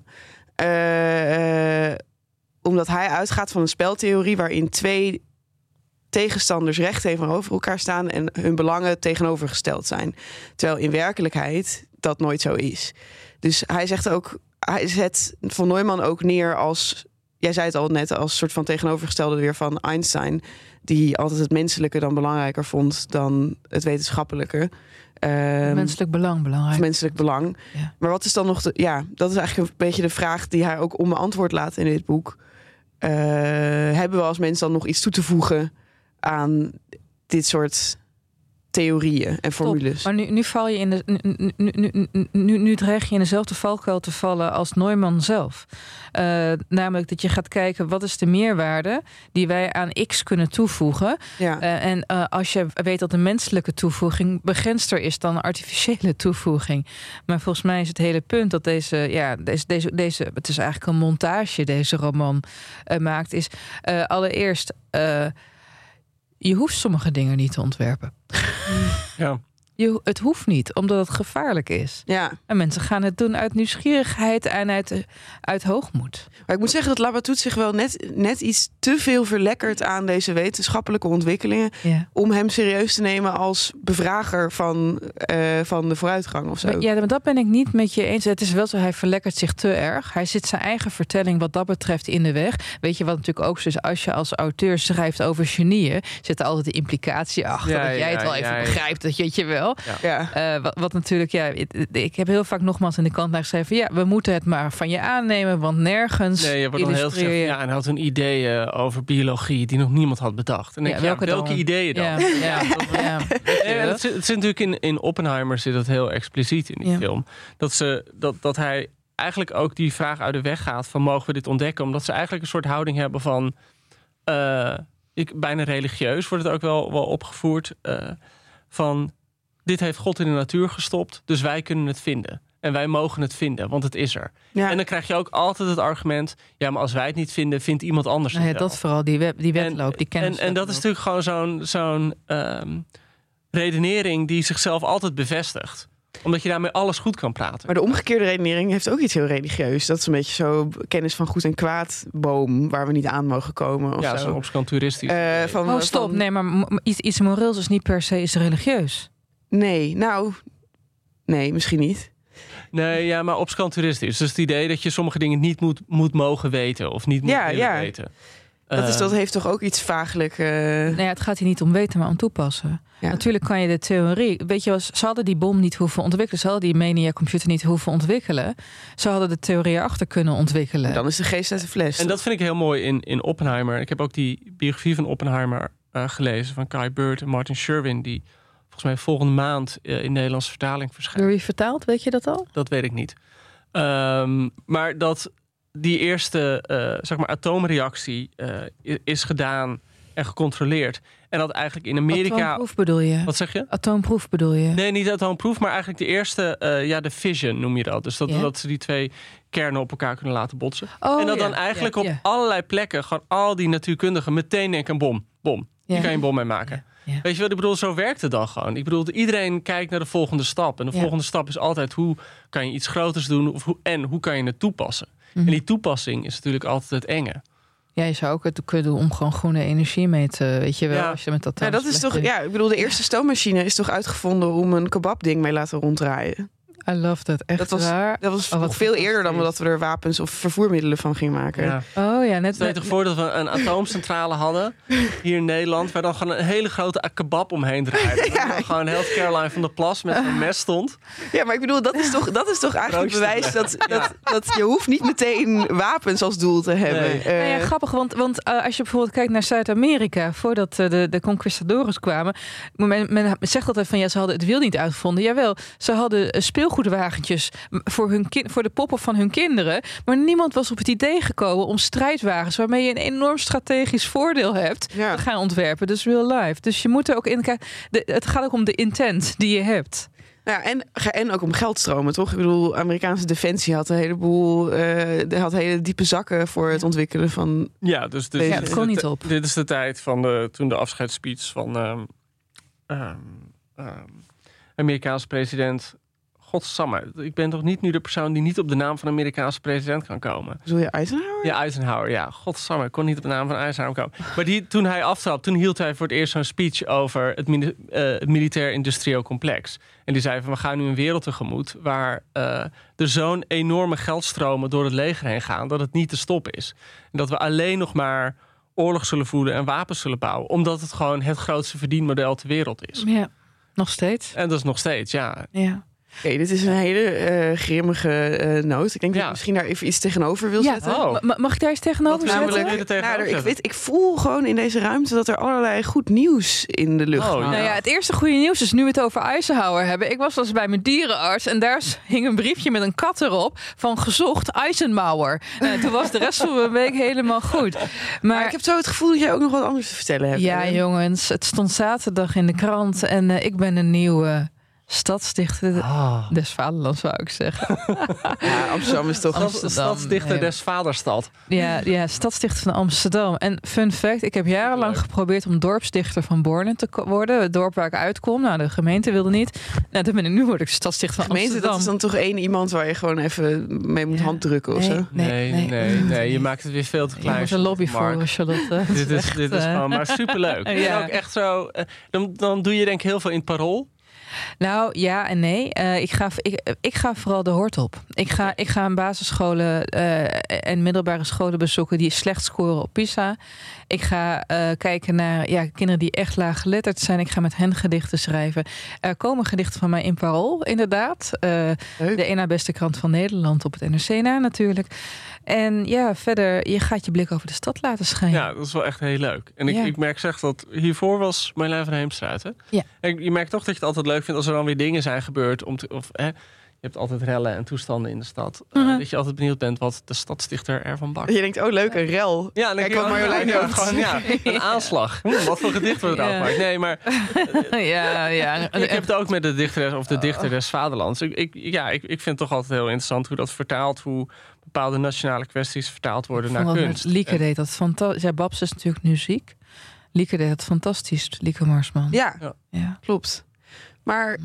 Uh, uh, omdat hij uitgaat van een speltheorie waarin twee tegenstanders recht tegenover elkaar staan en hun belangen tegenovergesteld zijn. Terwijl in werkelijkheid dat nooit zo is. Dus hij zegt ook, hij zet von Neumann ook neer als, jij zei het al net, als soort van tegenovergestelde weer van Einstein, die altijd het menselijke dan belangrijker vond dan het wetenschappelijke. Um, menselijk belang belangrijk. Menselijk belang. Ja. Maar wat is dan nog de. Ja, dat is eigenlijk een beetje de vraag die hij ook onbeantwoord laat in dit boek. Uh, hebben we als mens dan nog iets toe te voegen aan dit soort theorieën en formules? Maar nu, nu val je in de. Nu, nu, nu, nu, nu dreig je in dezelfde valkuil te vallen als Neumann zelf. Uh, namelijk dat je gaat kijken wat is de meerwaarde die wij aan X kunnen toevoegen. Ja. Uh, en uh, als je weet dat de menselijke toevoeging begrensder is dan artificiële toevoeging. Maar volgens mij is het hele punt dat deze, ja, deze, deze, deze het is eigenlijk een montage, deze roman maakt, is allereerst. je hoeft sommige dingen niet te ontwerpen. Ja. Je, het hoeft niet, omdat het gevaarlijk is. Ja. En mensen gaan het doen uit nieuwsgierigheid en uit, uit hoogmoed. Maar ik moet zeggen dat Labatut zich wel net, net iets te veel verlekkert aan deze wetenschappelijke ontwikkelingen. Ja. Om hem serieus te nemen als bevrager van, uh, van de vooruitgang of zo. Maar, ja, maar dat ben ik niet met je eens. Het is wel zo, hij verlekkert zich te erg. Hij zit zijn eigen vertelling wat dat betreft in de weg. Weet je wat natuurlijk ook zo is, als je als auteur schrijft over genieën, zit er altijd de implicatie achter. Ja, dat jij ja, het wel ja, even ja. begrijpt, dat je het je wel. Ja. Uh, wat, wat, natuurlijk, ja, ik heb heel vaak nogmaals in de kant naar geschreven, ja, we moeten het maar van je aannemen, want nergens. Nee, je wordt dan heel gezegd, ja, en hij had een ideeën over biologie die nog niemand had bedacht. En ja, welke, ja, welke dan? ideeën dan? Ja, ja, ja. Nee, het, zit, het zit natuurlijk in, in Oppenheimer zit het heel expliciet in die Ja. film. Dat, ze, dat, dat hij eigenlijk ook die vraag uit de weg gaat van mogen we dit ontdekken? Omdat ze eigenlijk een soort houding hebben van eh, ik, bijna religieus wordt het ook wel, wel opgevoerd eh, van dit heeft God in de natuur gestopt, dus wij kunnen het vinden. En wij mogen het vinden, want het is er. Ja. En dan krijg je ook altijd het argument... ja, maar als wij het niet vinden, vindt iemand anders Nou ja, het wel. dat vooral, die, wet, die wedloop, die en, kennis. en dat is natuurlijk gewoon zo'n zo'n ehm, redenering die zichzelf altijd bevestigt. Omdat je daarmee alles goed kan praten. Maar de omgekeerde redenering heeft ook iets heel religieus. Dat is een beetje zo kennis van goed en kwaad boom waar we niet aan mogen komen. Of ja, zo. zo'n obscuranturistisch. Eh, idee. van, Oh, stop. van- Nee, maar iets, iets moreels is niet per se is religieus. Nee, nou, nee, misschien niet. Nee, ja, maar obscuranturistisch. Dus het idee dat je sommige dingen niet moet, moet mogen weten. Of niet moet Ja, ja. weten. Dat, is, Eh, dat heeft toch ook iets vaaglijk. eh, Nou ja, het gaat hier niet om weten, maar om toepassen. Ja. Natuurlijk kan je de theorie. Weet je, wel, ze hadden die bom niet hoeven ontwikkelen. Ze hadden die Mania computer niet hoeven ontwikkelen. Ze hadden de theorie erachter kunnen ontwikkelen. Dan is de geest uit de fles. En dat vind ik heel mooi in, in Oppenheimer. Ik heb ook die biografie van Oppenheimer eh, gelezen. Van Kai Bird en Martin Sherwin. Die volgens mij volgende maand eh, in Nederlandse vertaling verschijnt. Door wie vertaald, weet je dat al? Dat weet ik niet. Ehm, maar dat die eerste eh, zeg maar atoomreactie eh, is gedaan en gecontroleerd. En dat eigenlijk in Amerika. Atoomproef bedoel je? Wat zeg je? Atoomproef bedoel je? Nee, niet atoomproef, maar eigenlijk de eerste, ja, de fission noem je dat. Dus dat, dat ze die twee kernen op elkaar kunnen laten botsen. Oh, en dat ja, dan eigenlijk ja, op ja. allerlei plekken, gewoon al die natuurkundigen meteen denken: bom, bom. Hier kan je een bom mee maken. Ja. Weet je wat ik bedoel? Zo werkt het dan gewoon. Ik bedoel, iedereen kijkt naar de volgende stap. En de Ja. volgende stap is altijd hoe kan je iets groters doen of hoe, en hoe kan je het toepassen. Mhm. En die toepassing is natuurlijk altijd het enge. Ja, je zou ook het kunnen doen om gewoon groene energie mee te, weet je wel, Ja. als je met dat Ja, dat is toch, ja, ik bedoel, de eerste stoommachine is toch uitgevonden om een kebabding mee laten ronddraaien. I love that. Echt Dat was, waar. dat was Oh, nog veel eerder dan dat we er wapens of vervoermiddelen van gingen maken. Ja. Oh ja, net. Stel je toch voor dat we een atoomcentrale hadden hier in Nederland, waar dan gewoon een hele grote kebab omheen draaide. Ja. En dan gewoon heel Caroline van der Plas met een mes stond. Ja, maar ik bedoel, dat is toch, dat is toch eigenlijk bewijs dat, dat, dat je hoeft niet meteen wapens als doel te hebben. Nee. Eh, Nou ja, grappig, want, want eh, als je bijvoorbeeld kijkt naar Zuid-Amerika, voordat eh, de, de conquistadores kwamen, men, men zegt altijd van ja, ze hadden het wiel niet uitgevonden. Jawel, ze hadden eh, speelgoedwagentjes m- voor, hun kind, voor de poppen van hun kinderen, maar niemand was op het idee gekomen om strijdwagens waarmee je een enorm strategisch voordeel hebt Ja. te gaan ontwerpen. Dus real life. Dus je moet er ook in kijken. de- Het gaat ook om de intent die je hebt. Ja, en, en ook om geldstromen, toch? Ik bedoel, Amerikaanse defensie had een heleboel, eh had hele diepe zakken voor het ontwikkelen van. Ja, dus, dus Ja, is kon de niet op. Dit is de tijd van de, toen de afscheidsspeech van ehm ehm, ehm, Amerikaanse president. Godsamme, ik ben toch niet nu de persoon die niet op de naam van een Amerikaanse president kan komen. Bedoel je Eisenhower? Ja, Eisenhower, ja. Godsamme, ik kon niet op de naam van Eisenhower komen. Maar die, toen hij aftrapte, toen hield hij voor het eerst zo'n speech over het, eh, het militair-industrieel complex. En die zei van, we gaan nu een wereld tegemoet waar eh, er zo'n enorme geldstromen door het leger heen gaan, dat het niet te stoppen is. En dat we alleen nog maar oorlog zullen voeren en wapens zullen bouwen, omdat het gewoon het grootste verdienmodel ter wereld is. Ja, nog steeds. En dat is nog steeds, ja. Ja. Oké, dit is een hele eh, grimmige eh, noot. Ik denk dat ik misschien daar even iets tegenover wil Ja. zetten. Oh. Ma- Mag ik daar eens tegenover Wat zetten? je er Nou, ik, weet, ik voel gewoon in deze ruimte dat er allerlei goed nieuws in de lucht Oh, hangt. Nou ja, het eerste goede nieuws is nu we het over Eisenhower hebben. Ik was dus bij mijn dierenarts en daar hing een briefje met een kat erop van gezocht Eisenhower. En toen was de rest van mijn week helemaal goed. Maar Maar, ik heb zo het gevoel dat jij ook nog wat anders te vertellen hebt. ja, jongens, het stond zaterdag in de krant en eh, ik ben een nieuwe stadsdichter Ah. des vaderlands, zou ik zeggen. Ja, Amsterdam is toch... Amsterdam. Stadsdichter Nee. des vaderstad. Ja, ja, stadsdichter van Amsterdam. En fun fact, ik heb jarenlang Leuk. geprobeerd om dorpsdichter van Borne te worden. Het dorp waar ik uitkom. Nou, de gemeente wilde niet. Nou, dan ben ik, nu word ik stadsdichter van Gemeente, Amsterdam. dat is dan toch één iemand waar je gewoon even mee moet Ja. handdrukken of Nee. zo? Nee, nee, nee, nee, Je maakt het weer veel te klein. moet een lobby Mark. voor, Charlotte. Dit is, echt, dit is eh, gewoon maar superleuk. Ja. En ook echt zo. eh, Dan, dan doe je denk ik heel veel in het parool. Nou, ja en nee. Eh, ik, ga, ik, ik ga vooral de hoort op. Ik ga, ik ga een basisscholen eh, en middelbare scholen bezoeken die slecht scoren op PISA. Ik ga eh, kijken naar ja, kinderen die echt laag geletterd zijn. Ik ga met hen gedichten schrijven. Er komen gedichten van mij in Parool, inderdaad. De één na beste krant van Nederland op het NRC na natuurlijk. En ja, verder, je gaat je blik over de stad laten schijnen. Ja, dat is wel echt heel leuk. En ik, Ja. ik merk zeg dat hiervoor was Marjolein van Heemstruiten. Ja. En je merkt toch dat je het altijd leuk vindt als er dan weer dingen zijn gebeurd. Om te, of, hè, je hebt altijd rellen en toestanden in de stad. Eh, Mhm. dat je altijd benieuwd bent wat de stadsdichter ervan bakt. Je denkt, oh leuk, een rel. Ja, Kijk wat oh, Marjolein ja, gewoon, ja, een aanslag. Hm, wat voor gedicht wordt er Ja. Nee, maar ja, ja. ik heb het ook met de dichteres of de dichter des vaderlands. Ik, ik, ja, ik, ik vind het toch altijd heel interessant hoe dat vertaalt, hoe bepaalde nationale kwesties vertaald worden naar kunst. Lieke deed dat fantastisch. Ja, Babs is natuurlijk nu ziek. Lieke deed dat fantastisch, Lieke Marsman. Ja, Ja. klopt. Maar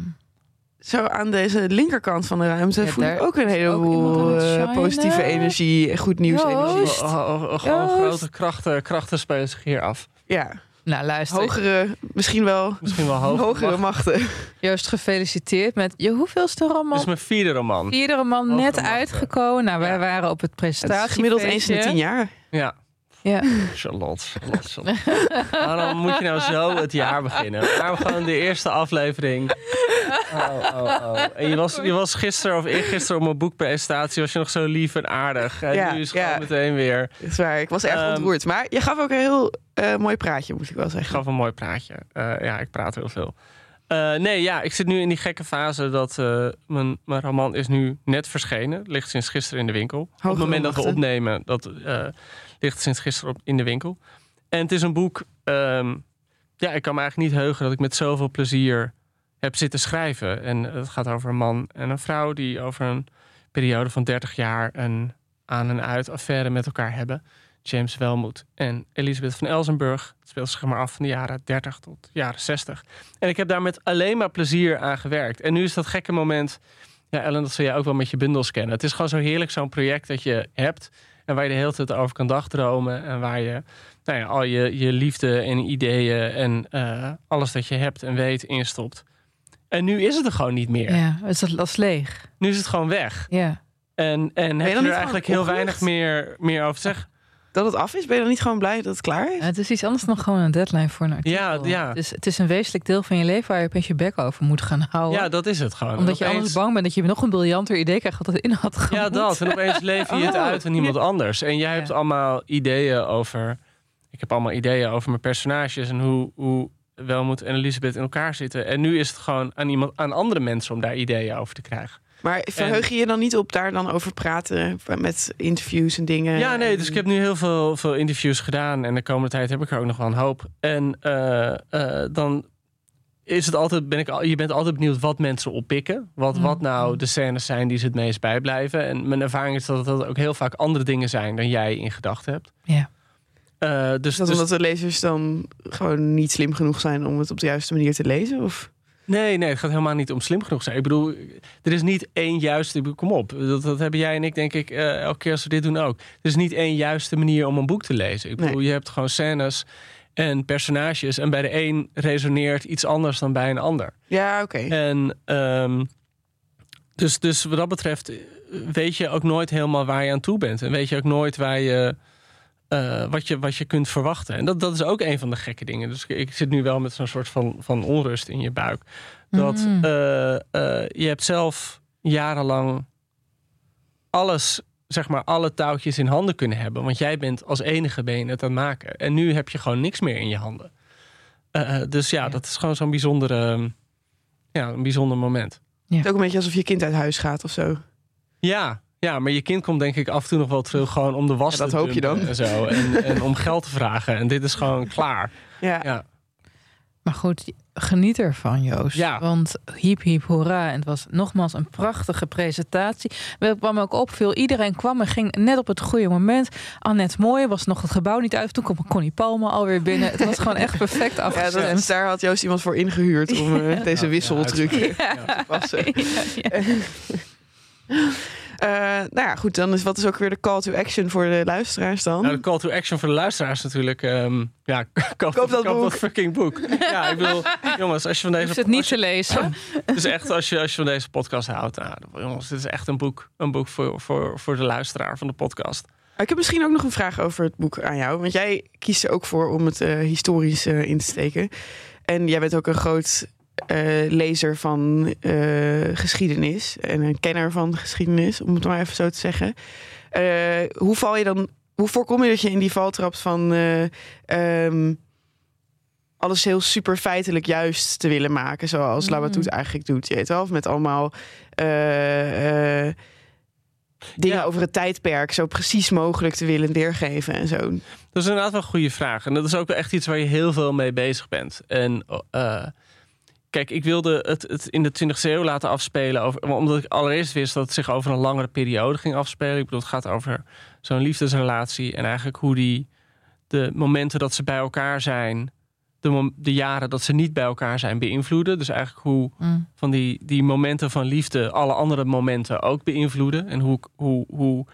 zo aan deze linkerkant van de ruimte Ja, voel ik ook een ook heleboel eh, positieve energie en goed nieuws energie. Joost. Oh, oh, oh, gewoon Joost. grote krachten, krachten spelen zich hier af. Ja, Nou, luister. hogere, misschien wel Misschien wel hogere Mag- machten. Joost, gefeliciteerd met je hoeveelste Dit roman? is mijn vierde roman. Vierde roman Hogere net machten. uitgekomen. Nou, wij Ja. waren op het Het is presentatie. gemiddeld eens in de tien jaar. Ja. Ja. Charlotte, Charlotte, Charlotte. Waarom moet je nou zo het jaar beginnen? Waarom gewoon de eerste aflevering? Oh, oh, oh. En je was, je was gisteren of eergisteren op mijn boekpresentatie... was je nog zo lief en aardig. En Ja, nu is het gewoon meteen weer... Dat is waar, ik was erg Ehm, ontroerd. Maar je gaf ook een heel eh, mooi praatje, moet ik wel Ik zeggen. gaf een mooi praatje. Eh, ja, ik praat heel veel. Eh, nee, ja, ik zit nu in die gekke fase dat eh, mijn, mijn roman is nu net verschenen. Ligt sinds gisteren in de winkel. op het moment dat we opnemen, dat eh, ligt sinds gisteren op, in de winkel. En het is een boek... ehm, ja, ik kan me eigenlijk niet heugen dat ik met zoveel plezier heb zitten schrijven. En het gaat over een man en een vrouw die over een periode van 30 jaar een aan- en uit affaire met elkaar hebben. James Welmoed en Elisabeth van Elsenburg. Het speelt zich maar af van de jaren 30 tot jaren 60. En ik heb daar met alleen maar plezier aan gewerkt. En nu is dat gekke moment. Ja, Ellen, dat zul jij ook wel met je bundels kennen. Het is gewoon zo heerlijk, zo'n project dat je hebt. En waar je de hele tijd over kan dagdromen. En waar je nou ja, al je, je liefde en ideeën en uh, alles dat je hebt en weet instopt. En nu is het er gewoon niet meer. Ja, is dat is leeg. Nu is het gewoon weg. Ja. En, en heb je er eigenlijk heel weinig meer, meer over te zeggen. Dat het af is? Ben je dan niet gewoon blij dat het klaar is? Ja, het is iets anders dan gewoon een deadline voor een artikel. Ja, ja. Het, is, het is een wezenlijk deel van je leven waar je opeens je bek over moet gaan houden. Ja, dat is het gewoon. Omdat je anders bang bent dat je nog een briljanter idee krijgt wat het in had. Ja, dat. En opeens leef je het Oh. uit aan iemand anders. En jij hebt allemaal ideeën over... Ik heb allemaal ideeën over mijn personages en hoe, hoe Welmoed en Elisabeth in elkaar zitten. En nu is het gewoon aan, iemand, aan andere mensen om daar ideeën over te krijgen. Maar verheug je je dan niet op daar dan over praten met interviews en dingen? Ja, nee, dus ik heb nu heel veel, veel interviews gedaan. En de komende tijd heb ik er ook nog wel een hoop. En eh, eh, dan is het altijd, ben ik, al- je bent altijd benieuwd wat mensen oppikken. Wat, wat nou de scènes zijn die ze het meest bijblijven. En mijn ervaring is dat het ook heel vaak andere dingen zijn dan jij in gedachten hebt. Ja. Eh, dus, dat dus- omdat de lezers dan gewoon niet slim genoeg zijn om het op de juiste manier te lezen? Of? Nee, nee, het gaat helemaal niet om slim genoeg zijn. Ik bedoel, er is niet één juiste... Kom op, dat, dat hebben jij en ik denk ik eh, elke keer als we dit doen ook. Er is niet één juiste manier om een boek te lezen. Ik bedoel, Nee. je hebt gewoon scènes en personages... en bij de een resoneert iets anders dan bij een ander. Ja, oké. En ehm, dus, dus wat dat betreft eh, weet je ook nooit helemaal waar je aan toe bent. En weet je ook nooit waar je, eh, wat, je, wat je kunt verwachten. En dat, dat is ook een van de gekke dingen. Dus ik, ik zit nu wel met zo'n soort van, van onrust in je buik. Dat Mm. eh, eh, je hebt zelf jarenlang alles, zeg maar, alle touwtjes in handen kunnen hebben. Want jij bent als enige ben je het aan het maken. En nu heb je gewoon niks meer in je handen. Dus ja, Ja. dat is gewoon zo'n bijzondere, ja, een bijzonder moment. Het is ook een beetje alsof je kind uit huis gaat of zo. Ja, ja, maar je kind komt denk ik af en toe nog wel terug gewoon om de was Ja, dat te hoop je dan. En, zo, en, en om geld te vragen. En dit is gewoon klaar. Ja. Ja. Maar goed, geniet ervan, Joost. Ja. Want hiep, hiep, hoera. En het was nogmaals een prachtige presentatie. We kwam ook op, veel iedereen kwam en ging net op het goede moment. Annette Mooi was nog het gebouw niet uit. Toen kwam Connie Palme alweer binnen. Het was gewoon echt perfect Ja, afgestemd. dat, daar had Joost iemand voor ingehuurd om eh, deze Ja, wisseltruc ja, toe te passen. Eh, nou ja, goed. Dan is wat is ook weer de call to action voor de luisteraars dan? Nou, de call to action voor de luisteraars natuurlijk. ehm, ja, koop, Koop dat boek. fucking boek. ja, ik bedoel, jongens, als je van deze... hoeft het niet als je- te lezen. Dus echt, als je, als je van deze podcast houdt, nou, jongens, dit is echt een boek, een boek voor, voor, voor de luisteraar van de podcast. Ik heb misschien ook nog een vraag over het boek aan jou. Want jij kiest er ook voor om het eh, historisch eh, in te steken. En jij bent ook een groot eh, lezer van eh, geschiedenis. En een kenner van geschiedenis, om het maar even zo te zeggen. Eh, hoe val je dan... Hoe voorkom je dat je in die val trapt van... eh, ehm, alles heel super feitelijk juist te willen maken. Zoals Mm. Labatut eigenlijk doet. Je weet wel, of met allemaal... dingen Ja. over het tijdperk zo precies mogelijk te willen weergeven en zo. Dat is inderdaad wel een goede vraag. En dat is ook wel echt iets waar je heel veel mee bezig bent. En kijk, ik wilde het, het in de 20e eeuw laten afspelen. Over, omdat ik allereerst wist dat het zich over een langere periode ging afspelen. Ik bedoel, het gaat over zo'n liefdesrelatie. En eigenlijk hoe die de momenten dat ze bij elkaar zijn. De, de jaren dat ze niet bij elkaar zijn beïnvloeden. Dus eigenlijk hoe Mm. van die, die momenten van liefde alle andere momenten ook beïnvloeden. En hoe, hoe, hoe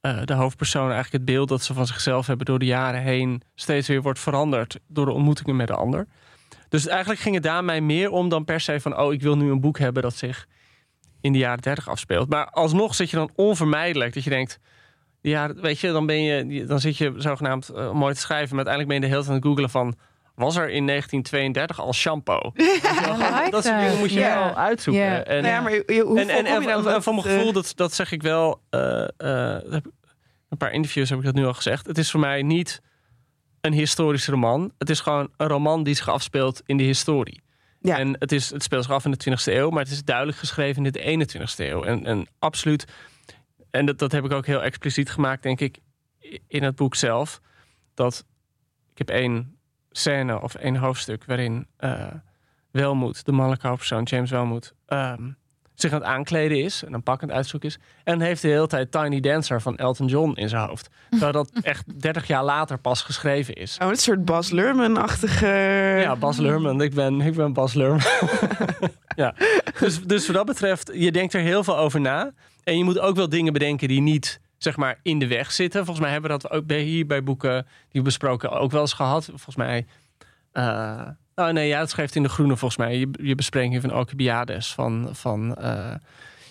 eh, de hoofdpersoon eigenlijk het beeld dat ze van zichzelf hebben door de jaren heen steeds weer wordt veranderd door de ontmoetingen met de ander. Dus eigenlijk ging het daar mij meer om dan per se van, oh, ik wil nu een boek hebben dat zich in de jaren 30 afspeelt. Maar alsnog zit je dan onvermijdelijk dat je denkt, ja, weet je, dan ben je, dan zit je zogenaamd eh, mooi te schrijven, maar uiteindelijk ben je de hele tijd aan het googelen van, was er in 1932 al shampoo? Dat soort dingen moet je wel uitzoeken. En, nou ja, maar je- hoe en, en, en, je dan en dat, van mijn eh, gevoel, dat, dat zeg ik wel. eh, eh, een paar interviews heb ik dat nu al gezegd. Het is voor mij niet een historische roman. Het is gewoon een roman die zich afspeelt in de historie. Ja. En het, is, het speelt zich af in de 20e eeuw, maar het is duidelijk geschreven in de 21e eeuw. En, en absoluut, en dat, dat heb ik ook heel expliciet gemaakt, denk ik, in het boek zelf. Dat ik heb één scène of één hoofdstuk waarin eh Welmoed, de mannelijke hoofdpersoon, James Welmoed, ehm, zich aan het aankleden is en een pak aan het uitzoeken is. En heeft de hele tijd Tiny Dancer van Elton John in zijn hoofd. Terwijl dat echt 30 jaar later pas geschreven is. Oh, een soort Bas Lerman-achtige... Ja, Bas Lerman. Ik ben, ik ben Bas Lerman. ja. dus, dus wat dat betreft, je denkt er heel veel over na. En je moet ook wel dingen bedenken die niet zeg maar in de weg zitten. Volgens mij hebben we dat ook bij, hier bij boeken die we besproken ook wel eens gehad. Volgens mij... Uh, oh nee, ja, het schrijft in de groene volgens mij. Je, je bespreking van Alcibiades van... van uh,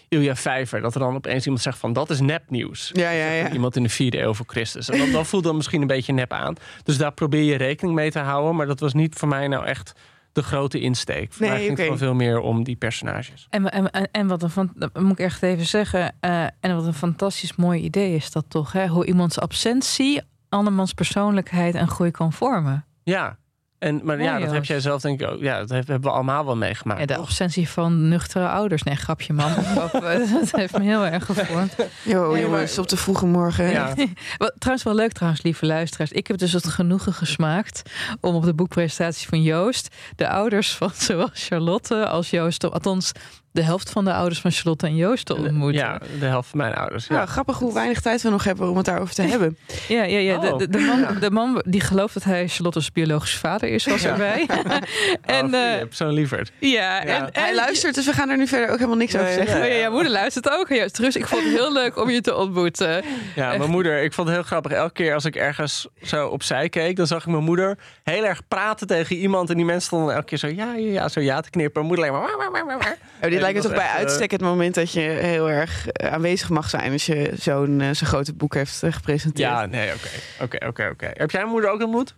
Ilja Vijver. Dat er dan opeens iemand zegt van dat is nepnieuws. Ja, ja, ja. Iemand in de vierde eeuw voor Christus. En dat, dat voelt dan misschien een beetje nep aan. Dus daar probeer je rekening mee te houden. Maar dat was niet voor mij nou echt de grote insteek. Voor nee, mij ging okay. het veel meer om die personages. En, en, en wat een van, dat moet ik echt even zeggen. Uh, en wat een fantastisch mooi idee is dat toch? Hè? Hoe iemands absentie andermans persoonlijkheid en groei kan vormen. Ja, en, maar ja, dat heb jij zelf denk ik ook. Ja, dat hebben we allemaal wel meegemaakt. Ja, de absentie van nuchtere ouders. Nee, grapje man. dat heeft me heel erg gevormd. Jo, nee, jongens, op de vroege morgen. Ja. Wat, trouwens wel leuk trouwens, lieve luisteraars. Ik heb dus het genoegen gesmaakt om op de boekpresentatie van Joost... de ouders van zowel Charlotte als Joost... althans de helft van de ouders van Charlotte en Joost te ontmoeten. Ja, de helft van mijn ouders. Ja. grappig hoe weinig tijd we nog hebben om het daarover te hebben. Ja, ja, ja. De, de, de, man, de man die gelooft dat hij Charlotte's biologische vader is, was erbij. en oh, uh, zo'n lieverd. Ja, en, en, hij luistert, dus we gaan er nu verder ook helemaal niks over zeggen. Oh, ja, ja, moeder luistert ook. Ja, terug, ik vond het heel leuk om je te ontmoeten. Ja, mijn moeder, ik vond het heel grappig. Elke keer als ik ergens zo opzij keek, dan zag ik mijn moeder heel erg praten tegen iemand. En die mensen stonden elke keer zo ja, ja, ja, zo ja te knippen. Mijn moeder alleen maar... Oh, dit lijkt toch bij uitstek het moment dat je heel erg eh, aanwezig mag zijn als je zo'n uh, zo'n grote boek heeft uh, gepresenteerd. Ja, nee, oké. Oké, oké, oké. Heb jij mijn moeder ook ontmoet?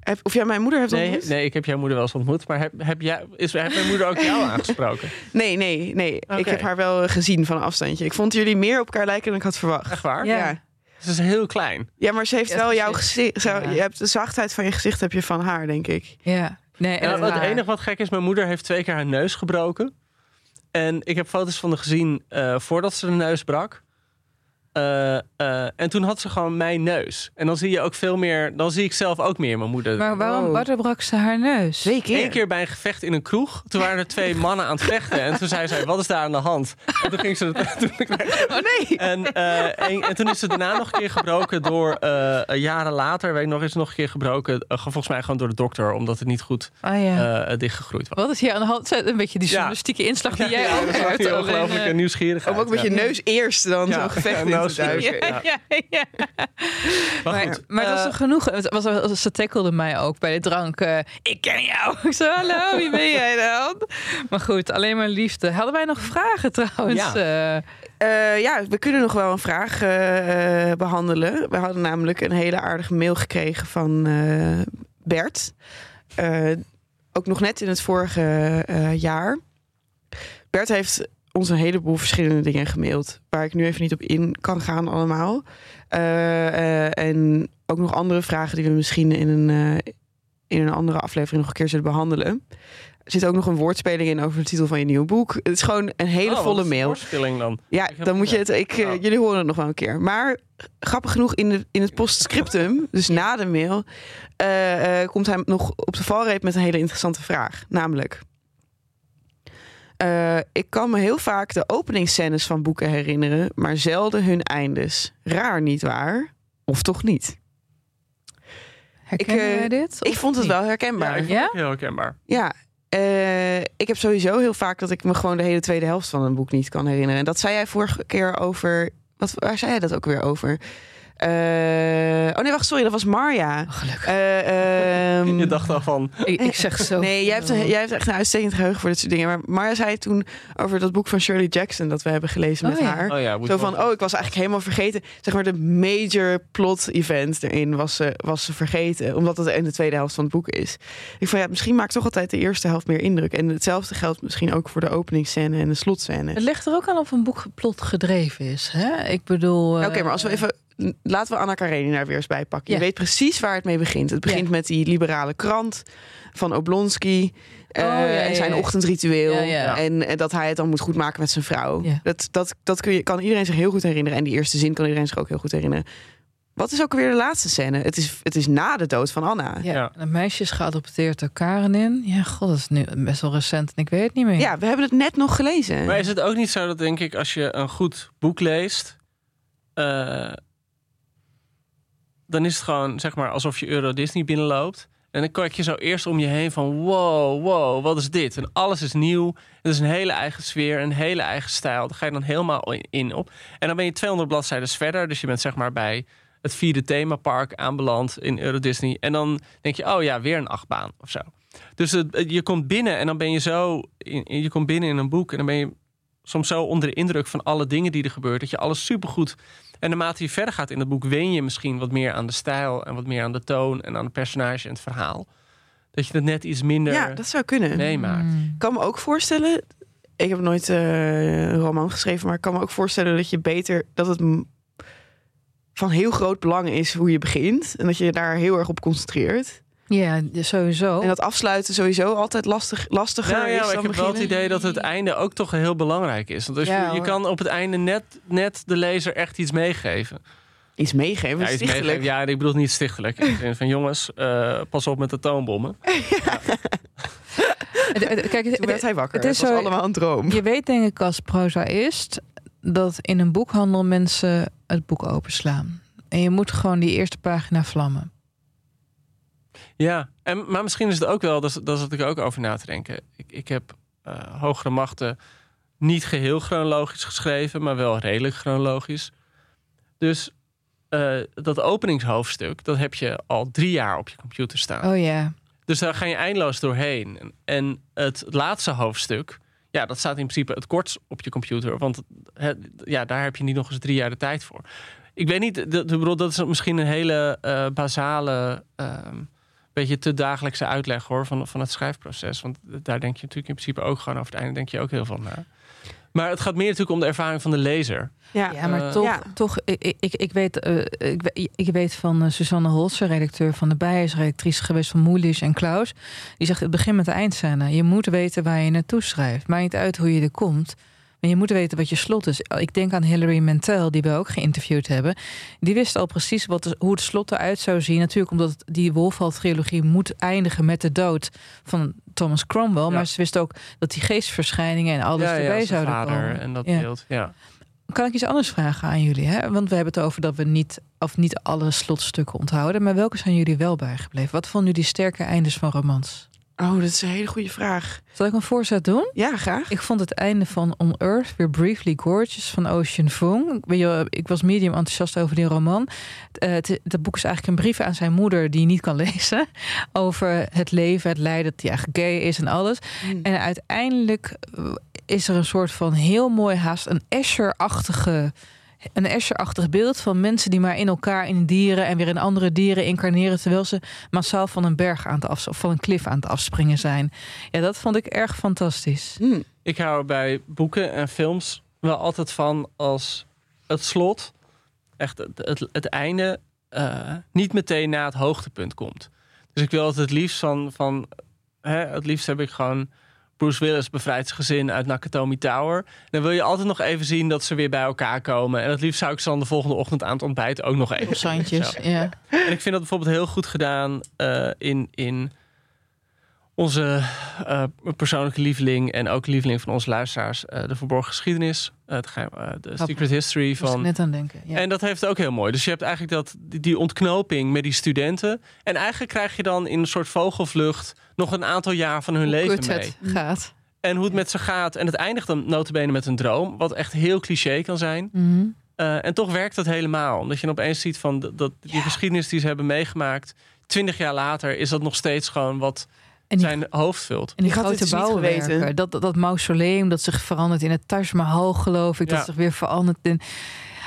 heb, of jij mijn moeder hebt nee, ontmoet? Nee, ik heb jouw moeder wel eens ontmoet. Maar heb, heb, jij, is, heeft mijn moeder ook jou aangesproken? Nee, nee, nee. Okay. Ik heb haar wel gezien van een afstandje. Ik vond jullie meer op elkaar lijken dan ik had verwacht. Echt waar? Ja. ja. Ze is heel klein. Ja, maar ze heeft wel jouw gezicht. Zo, Je hebt de zachtheid van je gezicht heb je van haar, denk ik. Ja. Nee, en het enige wat gek is, mijn moeder heeft twee keer haar neus gebroken. En ik heb foto's van haar gezien uh, voordat ze de neus brak. Uh, uh, en toen had ze gewoon mijn neus. En dan zie je ook veel meer. Dan zie ik zelf ook meer mijn moeder. Maar waarom wow. brak ze haar neus? Twee keer. Eén keer bij een gevecht in een kroeg. Toen waren er twee mannen aan het vechten. En toen zei zij: Wat is daar aan de hand? En toen ging ze. Toen, oh nee. En, uh, en, en, toen is ze daarna nog een keer gebroken door. jaren later, weet ik nog, is nog een keer gebroken. volgens mij gewoon door de dokter, omdat het niet goed oh, ja. dichtgegroeid was. Wat is hier aan de hand? Een beetje die journalistieke ja. inslag die jij ja, ook hebt. Ja, ongelooflijke nieuwsgierigheid. Om ook met je neus eerst dan zo'n gevecht te duiken. Ja, ja, ja. Maar, maar, maar dat is Eh. genoeg. Het was, was, ze tackelde mij ook bij de drank. Uh, ik ken jou. Ik zei, hallo, wie ben jij dan? Maar goed, alleen maar liefde. Hadden wij nog vragen trouwens? Ja, uh, ja we kunnen nog wel een vraag uh, behandelen. We hadden namelijk een hele aardige mail gekregen van Bert. ook nog net in het vorige jaar. Bert heeft ons een heleboel verschillende dingen gemaild. Waar ik nu even niet op in kan gaan allemaal. Uh, uh, en ook nog andere vragen die we misschien in een, uh, in een andere aflevering nog een keer zullen behandelen. Er zit ook nog een woordspeling in over de titel van je nieuwe boek. Het is gewoon een hele oh, volle mail. Woordspeling dan? Ja, dan moet je het. Ik. Jullie horen het nog wel een keer. Maar grappig genoeg in, de, in het postscriptum, dus na de mail, komt hij nog op de valreep met een hele interessante vraag. Namelijk. Uh, ik kan me heel vaak de openingsscènes van boeken herinneren, maar zelden hun eindes. Raar niet waar? Of toch niet? Herken ik, uh, dit? Ik vond het niet? wel herkenbaar. Ja, ik ja? heel herkenbaar. Ja. Uh, ik heb sowieso heel vaak dat ik me gewoon de hele tweede helft van een boek niet kan herinneren. En dat zei jij vorige keer over. Wat, waar zei jij dat ook weer over? Uh, oh nee, wacht, sorry, dat was Marja. Oh, gelukkig. Uh, um, je dacht al van. Ik, ik zeg zo. Nee, jij hebt, jij hebt echt een uitstekend geheugen voor dit soort dingen. Maar Marja zei toen over dat boek van Shirley Jackson dat we hebben gelezen oh, met ja. haar. Oh, ja, zo van, oh, ik was eigenlijk helemaal vergeten. Zeg maar, de major plot event erin was ze, was ze vergeten. Omdat het in de tweede helft van het boek is. Ik van ja, misschien maakt toch altijd de eerste helft meer indruk. En hetzelfde geldt misschien ook voor de openingsscène en de slotscène. Het ligt er ook aan of een boek plot gedreven is. Hè? Ik bedoel. Oké, okay, maar als we even laten we Anna Karenina weer eens bijpakken. Ja. Je weet precies waar het mee begint. Het begint Ja. met die liberale krant van Oblonsky. eh, Oh, ja, ja, en zijn ochtendritueel. Ja, ja. En eh, dat hij het dan moet goedmaken met zijn vrouw. Ja. Dat, dat, dat kun je, kan iedereen zich heel goed herinneren. En die eerste zin kan iedereen zich ook heel goed herinneren. Wat is ook weer de laatste scène? Het is, het is na de dood van Anna. Ja, Ja. Een meisje is geadopteerd door Karenin. Ja, god, dat is nu best wel recent en ik weet het niet meer. Ja, we hebben het net nog gelezen. Maar is het ook niet zo dat, denk ik, als je een goed boek leest, eh, dan is het gewoon, zeg maar, alsof je Euro Disney binnenloopt. En dan kijk je zo eerst om je heen van, wow, wow, wat is dit? En alles is nieuw. Het is een hele eigen sfeer, een hele eigen stijl. Daar ga je dan helemaal in- op. En dan ben je 200 bladzijden verder. Dus je bent zeg maar bij het vierde themapark aanbeland in Euro Disney. En dan denk je, oh ja, weer een achtbaan of zo. Dus je komt binnen en dan ben je zo, in, je komt binnen in een boek en dan ben je soms zo onder de indruk van alle dingen die er gebeuren, dat je alles supergoed. En naarmate je verder gaat in het boek, wen je misschien wat meer aan de stijl en wat meer aan de toon en aan de personage en het verhaal. Dat je het net iets minder ja, dat zou kunnen. meemaakt. Mm. Ik kan me ook voorstellen. Ik heb nooit eh, een roman geschreven, maar ik kan me ook voorstellen dat je beter dat het van heel groot belang is hoe je begint en dat je je daar heel erg op concentreert. Ja, sowieso. En dat afsluiten sowieso altijd lastig, lastiger Nou ja, is ik heb wel het idee dat het einde ook toch heel belangrijk is. Want als Ja, je, je kan op het einde net, net de lezer echt iets meegeven. iets meegeven. Ja, iets stichtelijk. meegeven. ja, ik bedoel niet stichtelijk. In de zin van jongens, eh, pas op met de toonbommen. Kijk, het- Toen werd hij wakker. het is Het was zo- allemaal een droom. Je weet denk ik als prozaïst dat in een boekhandel mensen het boek openslaan. En je moet gewoon die eerste pagina vlammen. Ja, en, maar misschien is het ook wel, dat, is- dat zat ik ook over na te denken. Ik, ik heb eh, Hogere Machten niet geheel chronologisch geschreven, maar wel redelijk chronologisch. Dus eh, dat openingshoofdstuk, dat heb je al drie jaar op je computer staan. Oh ja. Dus daar ga je eindeloos doorheen. En- het laatste hoofdstuk, ja, dat staat in principe het kortst op je computer. Want het- ja, daar heb je niet nog eens drie jaar de tijd voor. Ik weet niet, dat, dat is misschien een hele eh, basale, ehm, beetje te dagelijkse uitleg hoor, van, van het schrijfproces. Want daar denk je natuurlijk in principe ook gewoon over het einde, denk je ook heel veel na. Maar het gaat meer natuurlijk om de ervaring van de lezer. Ja, Ja, maar Eh, toch, ja. toch ik, ik, ik, weet, eh, ik, we- ik weet van eh, Susanne Holzer, redacteur van de Bij, is redactrice geweest van Moelisch en Klaus. Die zegt het begin met de eindscène. Je moet weten waar je naartoe schrijft. Maakt niet uit hoe je er komt. Maar je moet weten wat je slot is. Ik denk aan Hilary Mantel, die we ook geïnterviewd hebben. Die wist al precies wat, hoe het slot eruit zou zien. Natuurlijk omdat die Wolfhard-trilogie moet eindigen met de dood van Thomas Cromwell. Ja. Maar ze wist ook dat die geestverschijningen en alles ja, erbij zijn zouden vader komen. en dat beeld. Ja. Kan ik iets anders vragen aan jullie? Hè? Want we hebben het over dat we niet, of niet alle slotstukken onthouden. Maar welke zijn jullie wel bijgebleven? Wat vonden jullie sterke eindes van romans? Oh, dat is een hele goede vraag. Zal ik een voorzet doen? Ja, graag. Ik vond het einde van On Earth weer Briefly Gorgeous van Ocean Vuong. Ik, was medium enthousiast over die roman. Eh, het, dat boek is eigenlijk een brief aan zijn moeder die niet kan lezen. Over het leven, het lijden, dat hij eigenlijk gay is en alles. Mm. En uiteindelijk is er een soort van heel mooi haast een Escher-achtige een Escher-achtig beeld van mensen die maar in elkaar in dieren en weer in andere dieren incarneren terwijl ze massaal van een berg aan het af, of van een klif aan het afspringen zijn. Ja, dat vond ik erg fantastisch. Hm. Ik hou er bij boeken en films wel altijd van als het slot, echt het, het, het einde, eh, niet meteen na het hoogtepunt komt. Dus ik wil het het liefst van, van hè, het liefst heb ik gewoon Bruce Willis bevrijdt zijn gezin uit Nakatomi Tower. Dan wil je altijd nog even zien dat ze weer bij elkaar komen. En het liefst zou ik ze dan de volgende ochtend aan het ontbijt ook nog even. Ja. En ik vind dat bijvoorbeeld heel goed gedaan eh, in, in onze eh, persoonlijke lieveling en ook lieveling van onze luisteraars, eh, de verborgen geschiedenis, het geheim, eh, de Secret History van. net aan denken. Ja. En dat heeft ook heel mooi. Dus je hebt eigenlijk dat, die, ontknoping met die studenten. En eigenlijk krijg je dan in een soort vogelvlucht nog een aantal jaar van hun Hoe leven mee. het gaat. En hoe het met ze gaat. En het eindigt dan notabene met een droom. Wat echt heel cliché kan zijn. Mhm. Eh, en toch werkt dat helemaal. Omdat je dan opeens ziet van dat, die geschiedenis die ze hebben meegemaakt. Twintig jaar later is dat nog steeds gewoon wat die, zijn hoofd vult. en die Ik had grote het niet bouwwerken. Dat, dat, dat mausoleum dat zich verandert in het Taj Mahal, geloof ik. Dat zich weer verandert in...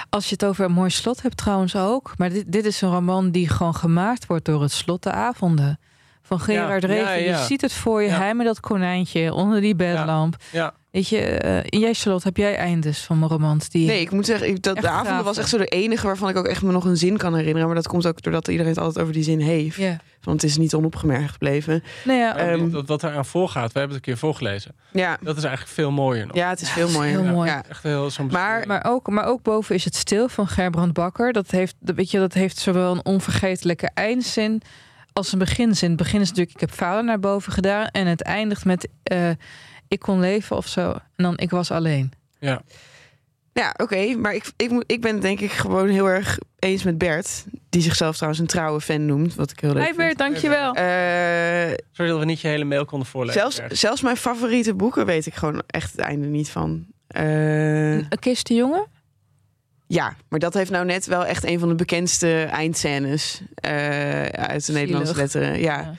Als je het over een mooi slot hebt trouwens ook. Maar dit, dit is een roman die gewoon gemaakt wordt door het slot De Avonden. Van Gerard Ja, Reven. ja, Je ziet het voor je. Ja. Hij met dat konijntje onder die bedlamp. Ja, Weet je, eh, jij Charlotte, heb jij eindes van mijn romans? Die Nee, ik moet zeggen, ik, dat, de avond gaaf was echt zo de enige waarvan ik ook echt me nog een zin kan herinneren. Maar dat komt ook doordat iedereen het altijd over die zin heeft. Want het is niet onopgemerkt gebleven. Nou ja, Maar Ehm, dat, wat eraan voorgaat, we hebben het een keer voorgelezen. Ja, Dat is eigenlijk veel mooier nog. ja het is veel dat is mooier. heel mooi. Ja. Echt heel Maar- Maar ook, maar ook boven is het stil van Gerbrand Bakker. Dat heeft, dat, weet je, dat heeft zowel een onvergetelijke eindzin als een beginzin. Het begin is natuurlijk, ik heb vader naar boven gedaan. En het eindigt met, eh, ik kon leven of zo. En dan, ik was alleen. Ja. Ja, oké. maar ik, ik, moet- ik ben denk ik gewoon heel erg eens met Bert. Die zichzelf trouwens een trouwe fan noemt. Wat ik heel leuk vind. Bert, dankjewel. Eh, Sorry dat we niet je hele mail konden voorlezen. zelfs, Bert. zelfs mijn favoriete boeken weet ik gewoon echt het einde niet van. Eh, Een kist de jongen? ja, maar dat heeft nou net wel echt een van de bekendste eindscènes eh, uit de Nederlandse letteren. Ja, Ja.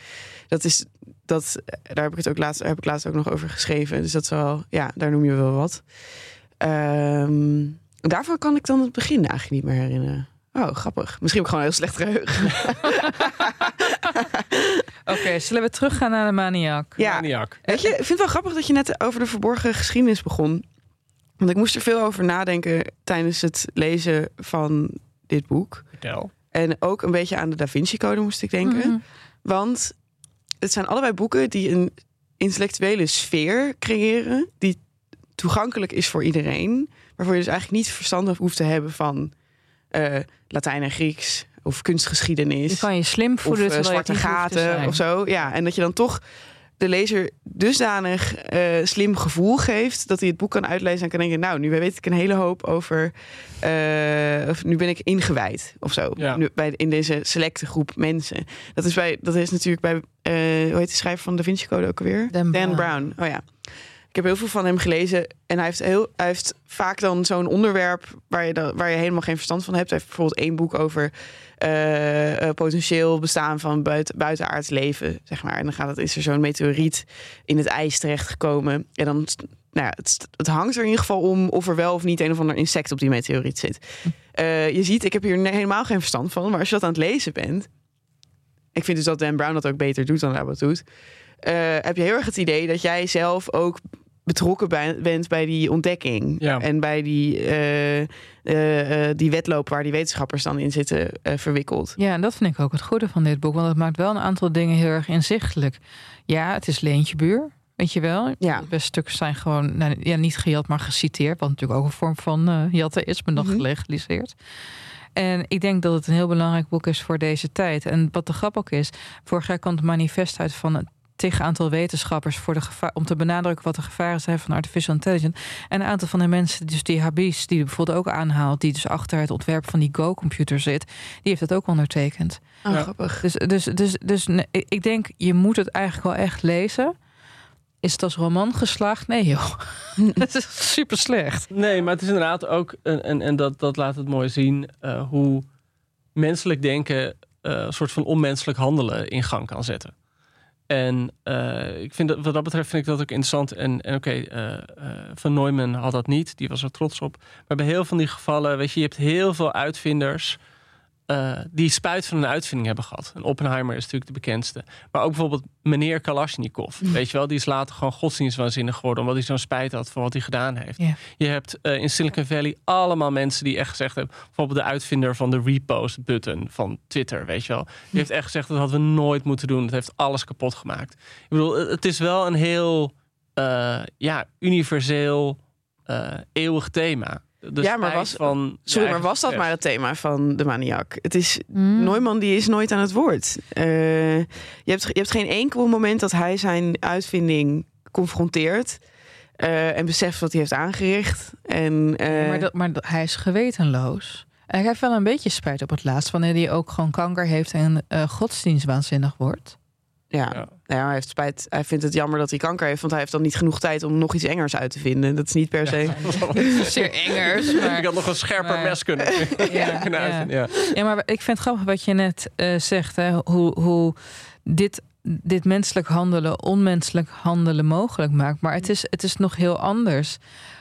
dat is dat. Daar heb ik het ook laatst, daar heb ik laatst ook nog over geschreven. Dus dat is wel, ja, daar noem je wel wat. Ehm, daarvan kan ik dan het begin eigenlijk niet meer herinneren. Oh, grappig. Misschien heb ik gewoon een heel slecht geheugen. Oké, zullen we teruggaan naar de maniak? Ja, Maniak. Weet je, ik vind het wel grappig dat je net over de verborgen geschiedenis begon. Want ik moest er veel over nadenken tijdens het lezen van dit boek. Vertel. En ook een beetje aan de Da Vinci Code moest ik denken. Mhm. Want het zijn allebei boeken die een intellectuele sfeer creëren. Die toegankelijk is voor iedereen. Waarvoor je dus eigenlijk niet verstand hoeft te hebben van eh, Latijn en Grieks. Of kunstgeschiedenis Je kan je slim of voelen je het zwarte gaten of zo. Ja, en dat je dan toch de lezer dusdanig eh, slim gevoel geeft dat hij het boek kan uitlezen en kan denken: Nou, nu weet ik een hele hoop over. eh, of nu ben ik ingewijd of zo. Ja. Nu, bij, in deze selecte groep mensen. Dat is, bij, dat is natuurlijk bij. eh, hoe heet de schrijver van Da Vinci Code ook alweer? Dan Brown. Brown. Oh ja. Ik heb heel veel van hem gelezen. En hij heeft, heel, hij heeft vaak dan zo'n onderwerp waar je, waar je helemaal geen verstand van hebt. Hij heeft bijvoorbeeld één boek over eh, eh, potentieel bestaan van buiten, buitenaards leven, zeg maar. En dan gaat het, is er zo'n meteoriet in het ijs terechtgekomen. En dan, nou ja, het, het hangt er in ieder geval om of er wel of niet een of ander insect op die meteoriet zit. Eh, je ziet, ik heb hier helemaal geen verstand van. Maar als je dat aan het lezen bent, ik vind dus dat Dan Brown dat ook beter doet dan Abbott doet. heb je heel erg het idee dat jij zelf ook betrokken bij- bent bij die ontdekking. Ja. En bij die, eh, eh, eh, die wedloop waar die wetenschappers dan in zitten eh, verwikkeld. Ja, en dat vind ik ook het goede van dit boek. Want het maakt wel een aantal dingen heel erg inzichtelijk. Ja, het is Leentjebuur, weet je wel. Ja. De beste stukken zijn gewoon nou, ja, niet gejat, maar geciteerd. Wat natuurlijk ook een vorm van eh jatten is, maar dan Mhm. gelegaliseerd. En ik denk dat het een heel belangrijk boek is voor deze tijd. En wat de grap ook is, vorig jaar kwam het manifest uit van tegen aantal wetenschappers voor de gevaar, om te benadrukken wat de gevaren zijn van artificial intelligence. En een aantal van de mensen, dus die Habis, die bijvoorbeeld ook aanhaalt, die dus achter het ontwerp van die Go-computer zit, die heeft dat ook ondertekend. Oh, Ja. grappig. Dus, dus, dus, dus nee, ik ik denk, je moet het eigenlijk wel echt lezen. Is het als roman geslaagd? Nee, joh. Het is super slecht. Nee, maar het is inderdaad ook, en, en, en dat, dat laat het mooi zien, eh, hoe menselijk denken eh, een soort van onmenselijk handelen in gang kan zetten. En eh, ik vind dat, wat dat betreft vind ik dat ook interessant. En, en oké, eh, eh, Van Neumann had dat niet, die was er trots op. Maar bij heel veel van die gevallen, weet je, je hebt heel veel uitvinders eh, die spuit van een uitvinding hebben gehad. En Oppenheimer is natuurlijk de bekendste. Maar ook bijvoorbeeld meneer Kalashnikov. Weet je wel, die is later gewoon godsdienstwaanzinnig geworden... omdat hij zo'n spijt had van wat hij gedaan heeft. Je hebt eh, in Silicon Valley allemaal mensen die echt gezegd hebben... bijvoorbeeld de uitvinder van de repost-button van Twitter, weet je wel. Die heeft echt gezegd, dat hadden we nooit moeten doen. Dat heeft alles kapot gemaakt. Ik bedoel, het- is wel een heel eh, ja, universeel, eeuwig thema. De Ja, maar spijt was- van Sorry, maar was dat maar het thema van de maniak? Het is Mm. Neumann die is nooit aan het woord. Eh, je, hebt, je hebt geen enkel moment dat hij zijn uitvinding confronteert. eh, en beseft wat hij heeft aangericht. En, eh, maar, dat, maar dat- hij is gewetenloos. En hij heeft wel een beetje spijt op het laatst... wanneer hij ook gewoon kanker heeft en eh godsdienstwaanzinnig wordt. Ja, Ja. Nou ja, hij heeft spijt. Hij vindt het jammer dat hij kanker heeft, want hij heeft dan niet genoeg tijd om nog iets engers uit te vinden. Dat is niet per se. Zeer engers, Ik maar... had nog een scherper maar- mes kunnen, Ja, kunnen ja. uitvinden, ja. Ja, maar ik vind het grappig wat je net eh, zegt. Hè? Hoe, hoe dit, dit menselijk handelen onmenselijk handelen mogelijk maakt. Maar het is, het is nog heel anders.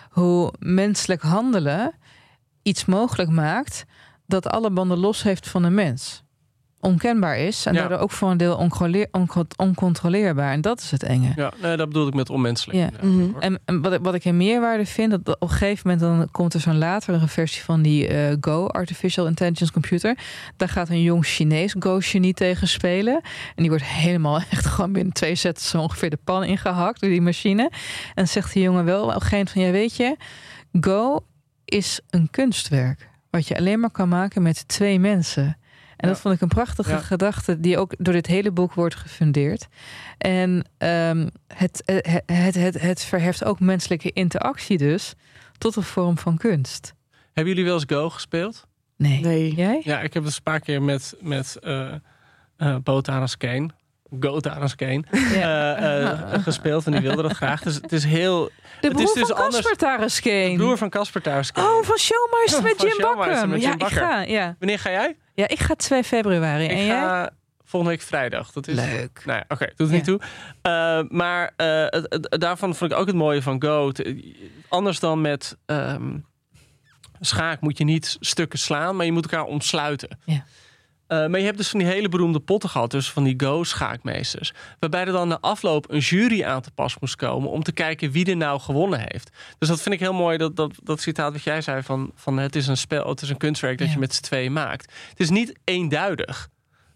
Hoe menselijk handelen iets mogelijk maakt dat alle banden los heeft van een mens. Onkenbaar is. En Ja. daardoor ook voor een deel oncontroleer- onco- oncontroleerbaar. En dat is het enge. Ja, nee, dat bedoel ik met onmenselijk. Ja. Mhm. En, en wat, ik- wat ik in meerwaarde vind, dat op een gegeven moment dan komt er zo'n latere versie van die eh, Go, Artificial Intelligence Computer. Daar gaat een jong Chinees Go-genie tegen spelen. En die wordt helemaal echt gewoon binnen twee zetten zo ongeveer de pan ingehakt door die machine. En zegt die jongen wel op een gegeven moment van, ja weet je, Go is een kunstwerk. Wat je alleen maar kan maken met twee mensen. En dat vond ik een prachtige Ja. gedachte die ook door dit hele boek wordt gefundeerd. En ehm, het, het, het, het, het verheft ook menselijke interactie dus tot een vorm van kunst. Hebben jullie wel eens Go gespeeld? Nee. Nee. Jij? Ja, ik heb dus een paar keer met, met eh eh Botanas Kane, Gotanas Kane, Ja. eh, eh, gespeeld. En die wilde dat graag. Dus het is heel... De het broer is dus van anders- Casper Tarascane. De broer van Casper Thuis. Oh, van Showmeister met Jim Bakker. Ja, ik ga. Ja. Wanneer ga jij? Ja, ik ga 2 februari. Ik en jij? ga volgende week vrijdag. Dat is Leuk. Nou ja, oké, doet het Ja. niet toe. Eh, maar eh, het- het- daarvan vond ik ook het mooie van Go. Het- anders dan met ehm, schaak moet je niet stukken slaan, maar je moet elkaar omsluiten. Ja. Eh, maar je hebt dus van die hele beroemde potten gehad, dus van die Go-schaakmeesters. Waarbij er dan na afloop een jury aan te pas moest komen om te kijken wie er nou gewonnen heeft. Dus dat vind ik heel mooi, dat, dat, dat citaat wat jij zei van, van het is een spel, het is een kunstwerk dat Ja. je met z'n tweeën maakt. Het is niet eenduidig.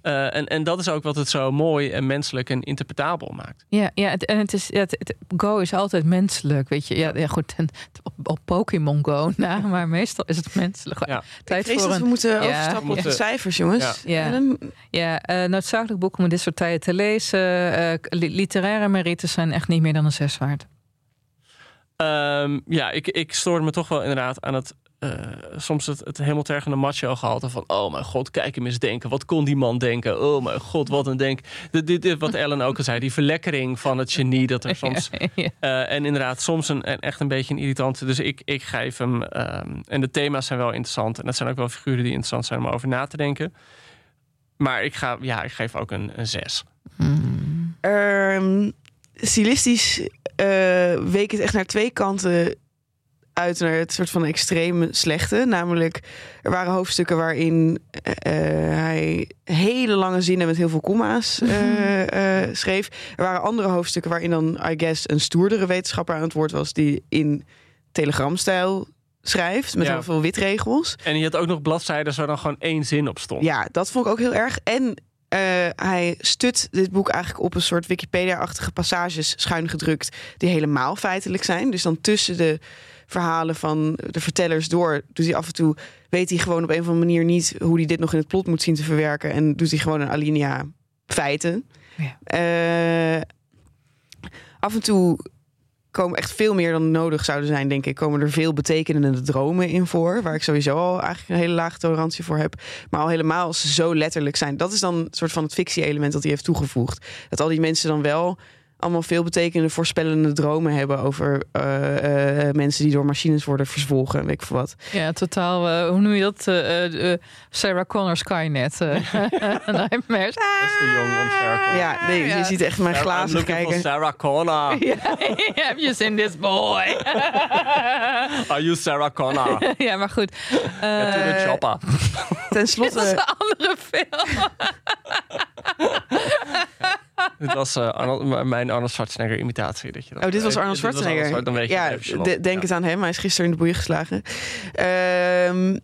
Eh, en, en dat is ook wat het zo mooi en menselijk en interpretabel maakt. Ja, ja het, en het is, ja, het, het- Go is altijd menselijk, weet je. Ja, ja goed, en op, op Pokémon Go na, maar meestal is het menselijk. Ja. Tijd voor dat een we moeten Ja. overstappen op de cijfers, jongens. Ja. Ja. Eh, noodzakelijk boek om in dit soort tijden te lezen. Eh, li- literaire merites zijn echt niet meer dan een zes waard. Ehm, ja, ik, ik stoorde me toch wel inderdaad aan het. Eh, soms het, het helemaal tergende macho gehalte van... oh mijn god, kijk hem eens denken. Wat kon die man denken? Oh mijn god, wat een denk... Dit, dit, dit wat Ellen ook al zei, die verlekkering van het genie... dat er soms... ja. eh, en inderdaad, soms een, een- echt een beetje een irritante. Dus ik, ik geef hem... ehm, en de thema's zijn wel interessant. En dat zijn ook wel figuren die interessant zijn om over na te denken. Maar ik, ga, ja, ik geef ook een, een zes. Ehm, stilistisch eh, week het echt naar twee kanten uit naar het soort van extreme slechte. Namelijk, er waren hoofdstukken waarin eh, eh, hij hele lange zinnen met heel veel komma's eh, schreef. Er waren andere hoofdstukken waarin dan, I guess, een stoerdere wetenschapper aan het woord was... die in telegramstijl schrijft, met Ja. heel veel witregels. En je had ook nog bladzijden waar dan gewoon één zin op stond. Ja, dat vond ik ook heel erg. En hij stut dit boek eigenlijk op een soort Wikipedia-achtige passages schuin gedrukt, die helemaal feitelijk zijn. Dus dan tussen de verhalen van de vertellers door, doet hij af en toe, weet hij gewoon op een of andere manier niet hoe hij dit nog in het plot moet zien te verwerken. En doet hij gewoon een alinea feiten. Ja. Eh, af en toe komen echt veel meer dan nodig zouden zijn, denk ik. Komen er veel betekenende dromen in voor. Waar ik sowieso al eigenlijk een hele lage tolerantie voor heb. Maar al helemaal als ze zo letterlijk zijn. Dat is dan een soort van het fictie-element dat hij heeft toegevoegd. Dat al die mensen dan wel allemaal veel betekenende voorspellende dromen hebben over eh, eh, mensen die door machines worden verzwolgen. Weet ik veel wat. Ja, totaal. eh, hoe noem je dat? Eh, eh, eh, Sarah Connor Skynet. eh, Nightmares. Dat is te jong om Sarah Ja, nee, ja. je ziet echt mijn I'm glazen kijken. Sarah Connor. Have you seen this boy? Are you Sarah Connor? ja, maar goed. Get to the Eh, chopper. Ten dit was slotte, een andere film. Was eh, Arnold, mijn Arnold Schwarzenegger imitatie. Dat je dat, Oh, dit was eh, Arnold Schwarzenegger. Schwar- dan weet je ja, even, de- denk Ja. het aan hem. Hij is gisteren in de boeien geslagen. Ehm,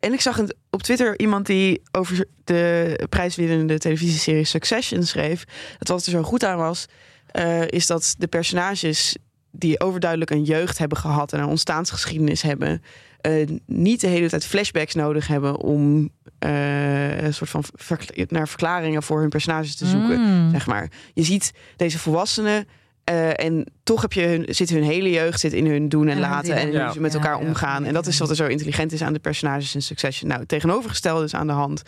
en ik zag op Twitter iemand die over de prijswinnende televisieserie Succession schreef. Dat wat er zo goed aan was, eh, is dat de personages die overduidelijk een jeugd hebben gehad en een ontstaansgeschiedenis hebben, eh, niet de hele tijd flashbacks nodig hebben om eh, een soort van naar verklaringen voor hun personages te zoeken Mm. zeg maar. Je ziet deze volwassenen eh, en toch heb je hun, zit hun hele jeugd zit in hun doen en laten en hoe ze met elkaar ja, omgaan. En dat is wat er zo intelligent is aan de personages in Succession. Nou, tegenovergestelde is aan de hand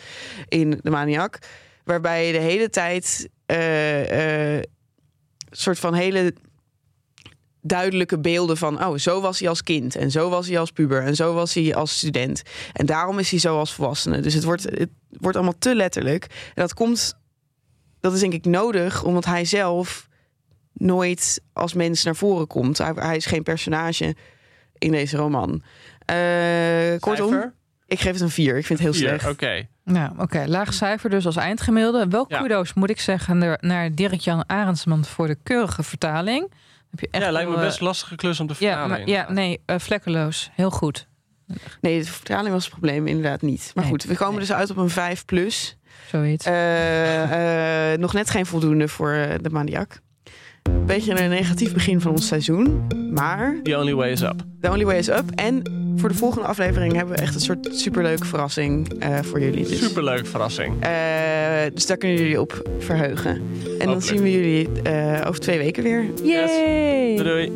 in De Maniac, waarbij je de hele tijd eh, soort van hele duidelijke beelden van, oh, zo was hij als kind en zo was hij als puber en zo was hij als student. En daarom is hij zo als volwassene. Dus het wordt, het wordt allemaal te letterlijk. En dat komt, dat is denk ik nodig, omdat hij zelf nooit als mens naar voren komt. Hij, hij is geen personage in deze roman. Eh, kortom? Ik geef het een 4. Ik vind het heel slecht. Oké. Nou, oké. Laag cijfer dus als eindgemiddelde. Wel Ja. kudo's moet ik zeggen naar- naar Dirk-Jan Arendsman voor de keurige vertaling. Heb je echt Ja, lijkt me best eh, lastige klus om te Ja, vertalen. maar, ja, nee, eh, vlekkeloos. Heel goed. Nee, de vertaling was het probleem inderdaad niet. Maar Nee. goed, we komen Nee. dus uit op een 5 plus. Zoiets. Eh, eh, nog net geen voldoende voor de maniak. Een beetje een negatief begin van ons seizoen. Maar The only way is up. the only way is up. En voor de volgende aflevering hebben we echt een soort superleuke verrassing eh, voor jullie. Dus, Superleuk verrassing. eh, dus daar kunnen jullie op verheugen. En dan zien we jullie eh, over twee weken weer. Yes. Yay! Doei doei.